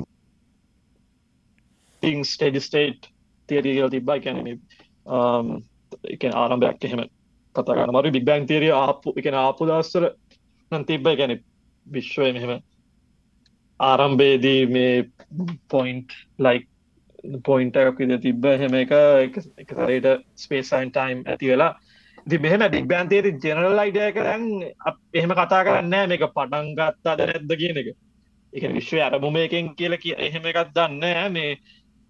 S2: තිං ස්ටඩි ස්ටේට් තියරීගල් තිබ්බයි කැන එක ආරම්භයක් එහෙම කතාගන්න මරු බික් බෑන් තේරිය ආපු එක ආපු දස්සර නම් තිබ්බයි ගැන විශ්වය මෙහෙම ආරම්භේදී මේ පොයින්ට් ලයික් පොයින්ට එකක් විද තිබ්බ. එහෙම එක එකතරයට ස්පේසයින් ටයිම් ඇති වෙලා. දි මෙහම ඩික් බෑන්තේරි ජනරල් අයිඩය කරන්න එහෙම කතා කරන්න මේක පටන් ගත්තා ද නැද්ද කියන එක. එක විශ්ව අරමුමයකෙන් කියල කිය එහෙම එකත් දන්න මේ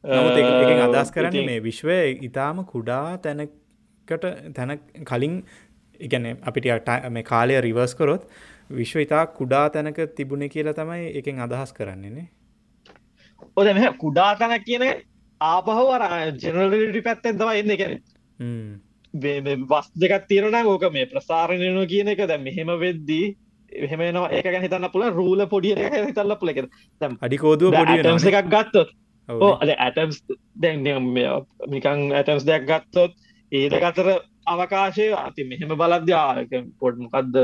S1: අදස් කරන්න මේ විශ්වය ඉතාම කුඩා තැනකට තැන කලින් ඉගැන අපිට මේ කාලය රිවර්ස් කරොත් විශ්ව ඉතා කුඩා තැනක තිබුණ කියලා තමයි එකෙන් අදහස් කරන්නේනේ
S2: ඔද මෙ කුඩා තැනක් කියන ආපහවර ජනරලටි පැත්තෙන් තම එන්න. එකැන වස් දෙකක් තියෙනන ඕක මේ ප්‍රසාරණයන කියන එක. දැ මෙහෙම වෙද්දී එහෙමනවා ඒක ගැන හිතන්න පුල රූල පොඩිය හිතල්ල පුල එක
S1: අඩිකෝදුව පොඩි
S2: එකක් ගත්තොත් ඕ ඇටම්ස් දැන් මිකං ඇටම්ස් දෙයක් ගත්තොත් ඒ දෙක අතර අවකාශය අති මෙහෙම බලද්‍යාක පොඩ් මොකක්ද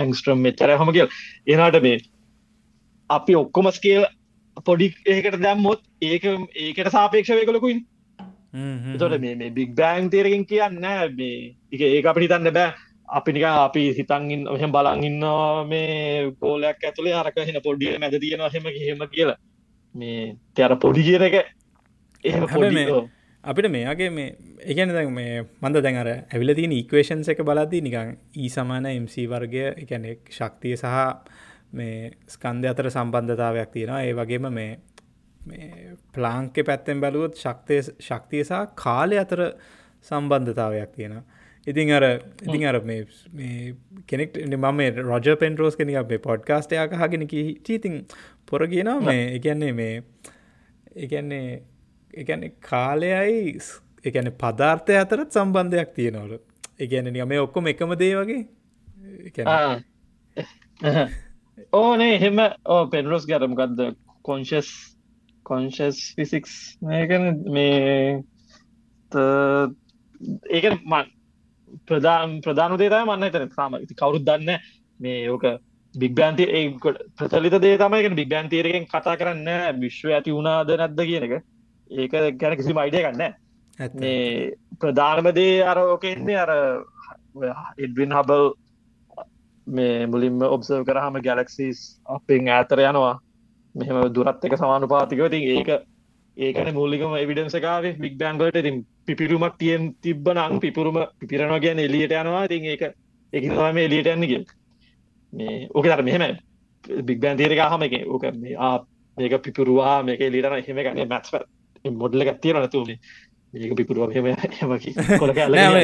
S2: ඇංස්ට්‍රම් මෙච්චර හම කියල්. එනට මේ අපි ඔක්කොම ස්කේල් පොඩි ඒකට දැම්මොත් ඒක ඒකට සාපේක්ෂ වේකලකුයින් තොට මේ බික් බෑන් තේරකින් කියන්න මේ එක ඒ අපිට හිතන්න බෑ. අපි නික අපි හිතන්ගින් ඔහෙම බලන්ඉන්න මේ ගෝලයක් ඇතුළේ අරක හෙන පොඩ්ඩිය මැද තියෙන හෙම හෙම කියලා. මේ තයර පොඩි කියන එක එහෙම
S1: අපිට මේගේ මේ එකන දැ මේ මන්ද දැඟර ඇවිල තියෙන ඉක්වේෂන්ස එක බලද්දී නිකං ඊ e සමාන MC වර්ගය එකනෙක් ශක්තිය සහ මේ ස්කන්ධ අතර සම්බන්ධතාවයක් තියෙනවා ඒ වගේම මේ මේ ප්ලාංකෙ පැත්තෙන් බැලුවොත් ශක්තිය ශක්තිය සහ කාලය අතර සම්බන්ධතාවයක් තියෙනවා. ඉතින් අර ඉතින් අර මේ කෙනෙක් මම රොජ පෙන්ටරෝස් කෙනෙ අපේ පොඩ්කාස්ටයක් හගෙන චීතින් පොර කියනවා මේ එකන්නේ මේ එකන්නේ එකන්නේ කාලයයි එකන පදාර්ථය අතරත් සම්බන්ධයක් තියෙනවලු. එකන මේ ඔක්කොම එකම දේ වගේ?
S2: ඕනේ එහෙම ඕ පෙන්රෝස් ගැරමකක්ද කොංශස් කොන්ශස් ෆිසික්ස් මේකන මේ ඒක ප්‍රධාන ප්‍රධාන දේතම මන්න තන සාම කවුරුත් දන්න මේ ඕක බිග්බන්ති ඒකොට ප්‍රචලිත දේ තමයි බිග්බන් තේරකෙන් කතා කරන්න විශ්ව ඇති වුණාද නැද්ද කියන එක. ඒක ගැන කිසි මයිඩය ගන්න මේ ප්‍රධානමදේ අර ඕකෙන්නේ අර ඉඩවින් හබල් මේ මුලින්ම ඔබ්සර්ව කරහම ගැලක්සිස් අපෙන් ඇතර යනවා. මෙහම දුරත් එක සමානුපාතිකව. ති ඒක ඒකන මූලිකම එවිඩන්සකාවේ බික් බෑන්ගලට ඉතින් පිපිරුමක් තියෙන් තිබ්බ නං පිපුරුම පිපිරණ ගැන එලියට යනවා. තින් ඒක එකම එලියට යන්නග මේ ඕක තර මෙහෙම බික් බෑන් තේරක හම එක ඕක මේ ආ මේක පිපුරවා මේක එලිටන එහෙම ගන්න මැත්ස මොඩල තියෙන නතුනේ ඒක පිපුරුව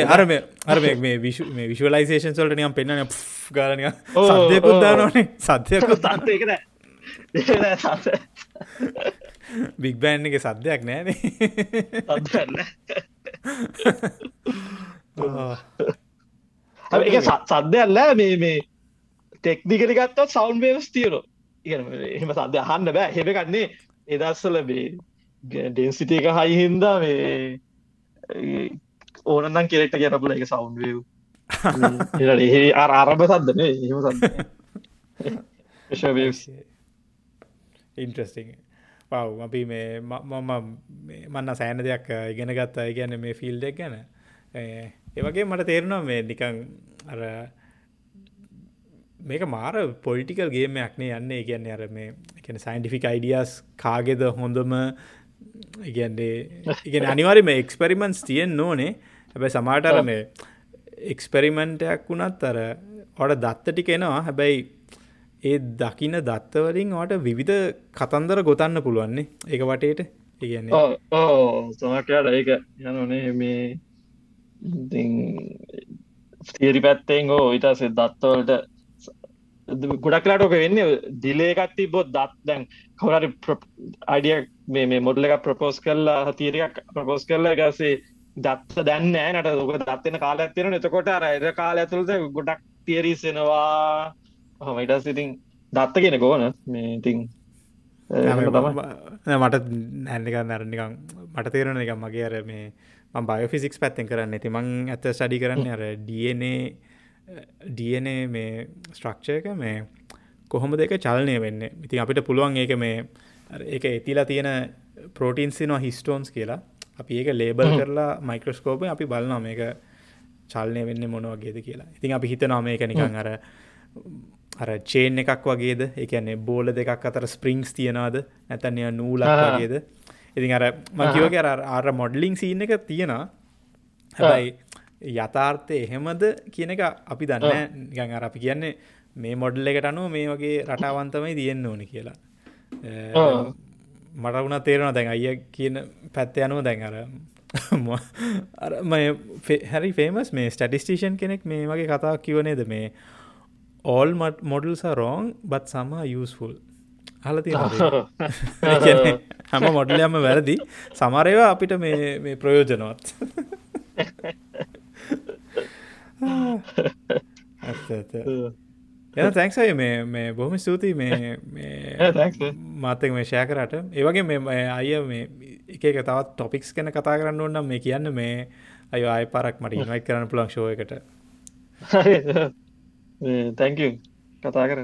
S1: අරම අර මේ විශ මේ විශවලයිසේෂන් සොල්ට නියම් පෙන්න්න ගාලනය සදයකුත් දානනේ සත්‍යයකුත්
S2: තන්ත එකන
S1: බික් බෑන් එක සද්‍යයක් නෑන.
S2: එක සද්‍යයල්ල මේ මේ ටෙක්නිකරිගත්තත් සෞන්් වේස් තියරු එහෙම සද්‍ය අහන්න බෑ. හෙබකන්නේ එදස්සල බේ ඩෙන්සිට එක හයි හින්දා මේ ඕනනම් කෙරෙක්ට ගැරපුල එක සෞන්් වව් ඒ අරභ සද්දනේ එහෙම සද්ද.
S1: ඉන්ට්‍රස්ටිං පව් අපි මේ මම මන්න සෑන දෙයක් ඉගෙන ගත්තා. ගැන මේ ෆිල් දෙක් ගැන. ඒවගේ මට තේරෙනවා මේ නිකං අර මේක මාර පොලිටිකල් ගේමයක්නේ යන්නේ. කියන්නේ අර මේ එකන සයින්ටිෆික් අයිඩියස් කාගෙද හොඳම ඉගන්නේ ඉගෙන අනිවාරම එක්ස්පෙරිමන්ස් තියෙන් නෝනේ හැබැයි සමාටර මේ එක්ස්පෙරිමෙන්ටයක් වුණත් අර ඔට දත්ත ටික එනවා. හැබැයි ඒ දකින දත්තවලින් වට විවිධ කතන්දර ගොතන්න පුළුවන්නේ ඒක වටේට. ඉගන්න
S2: ඕ සමකයාට ඒක යනනේ මේ තේරි පැත්තෙන් හෝ ඉටසේ දත්තවලට ගොඩක්ලාටෝක වෙන්න දිලේකත්ති බොත් දත් දැන් කවරරි අඩිය මේ මොඩල එක ප්‍රපෝස් කරලා තීරයක් ප්‍රපෝස් කරලා ගසේ දත්ත දැන්න නට ඔක දත්වන කාල ඇතිරෙන එතකොට අර එද කාල ඇතුළද ගොඩක් තිේරීසෙනවා හම ඉටස් ඉතින් දත්ත කියෙන කෝන මේ ඉතින්
S1: මට නැනික නැරනිකම් මට තේරණ එක මගේ අර මේ බයෝෆිසික්ස් පැත්තෙන් කරන්න. ඇති මං ඇත ස්ටඩි කරන්න අර DNA මේ ස්ට්‍රක්ෂයක මේ කොහොම දෙක චලනය වෙන්න? ඉතින් අපිට පුළුවන් ඒක මේ ඒක ඇතිලා තියෙන පෝටීන්සිනවා හිස්ටෝන්ස් කියලා. අපි ඒක ලේබල් කරලා මයික්‍රස්කෝප අපි බලනා මේක චල්නය වෙන්න මොනවගේද කියලා. ඉතින් අපි හිතනවා මේක නිකං අර අර චේන් එකක් වගේද? එකන්නේ බෝල දෙකක් අතර ස්පරිංස් තියෙනවාද? නැතන්ය නූලක් වගේද? ඉතින් අර මකිවගේ අර මොඩලිං සීන් එක තියෙනවා. හැබයි යථාර්ථය එහෙමද කියන එක අපි දන්න අර අපි කියන්නේ මේ මොඩල් එකට අනුව මේ වගේ රටාවන්තමයි තියෙන්න්න ඕනි කියලා මට වුණ තේරෙන දැන් අය කියන පැත්ත යනුව දැන් අර අර හැරි ෆේමස් මේ ස්ටටිස්ටේෂන් කෙනෙක් මේ වගේ කතාවක් කිවනේද මේ are wrong but some are useful. අහල තියෙන හැම මොඩලයම වැරදි. සමරයවා අපිට මේ ප්‍රයෝජනවත් එ තැක්සයි මේ මේ බොහොම ස්තුතියි. මේ මාතක මේ ෂය කරට. ඒවගේ මේ අය මේ එක තවත් ටොපික්ස් කැන කතා කරන්න ඕන්නම් මේ කියන්න මේ අය අය පරක් මට ඉනවයි කරන්න පුලක් ෂෝයකට
S2: තැංක කතා කර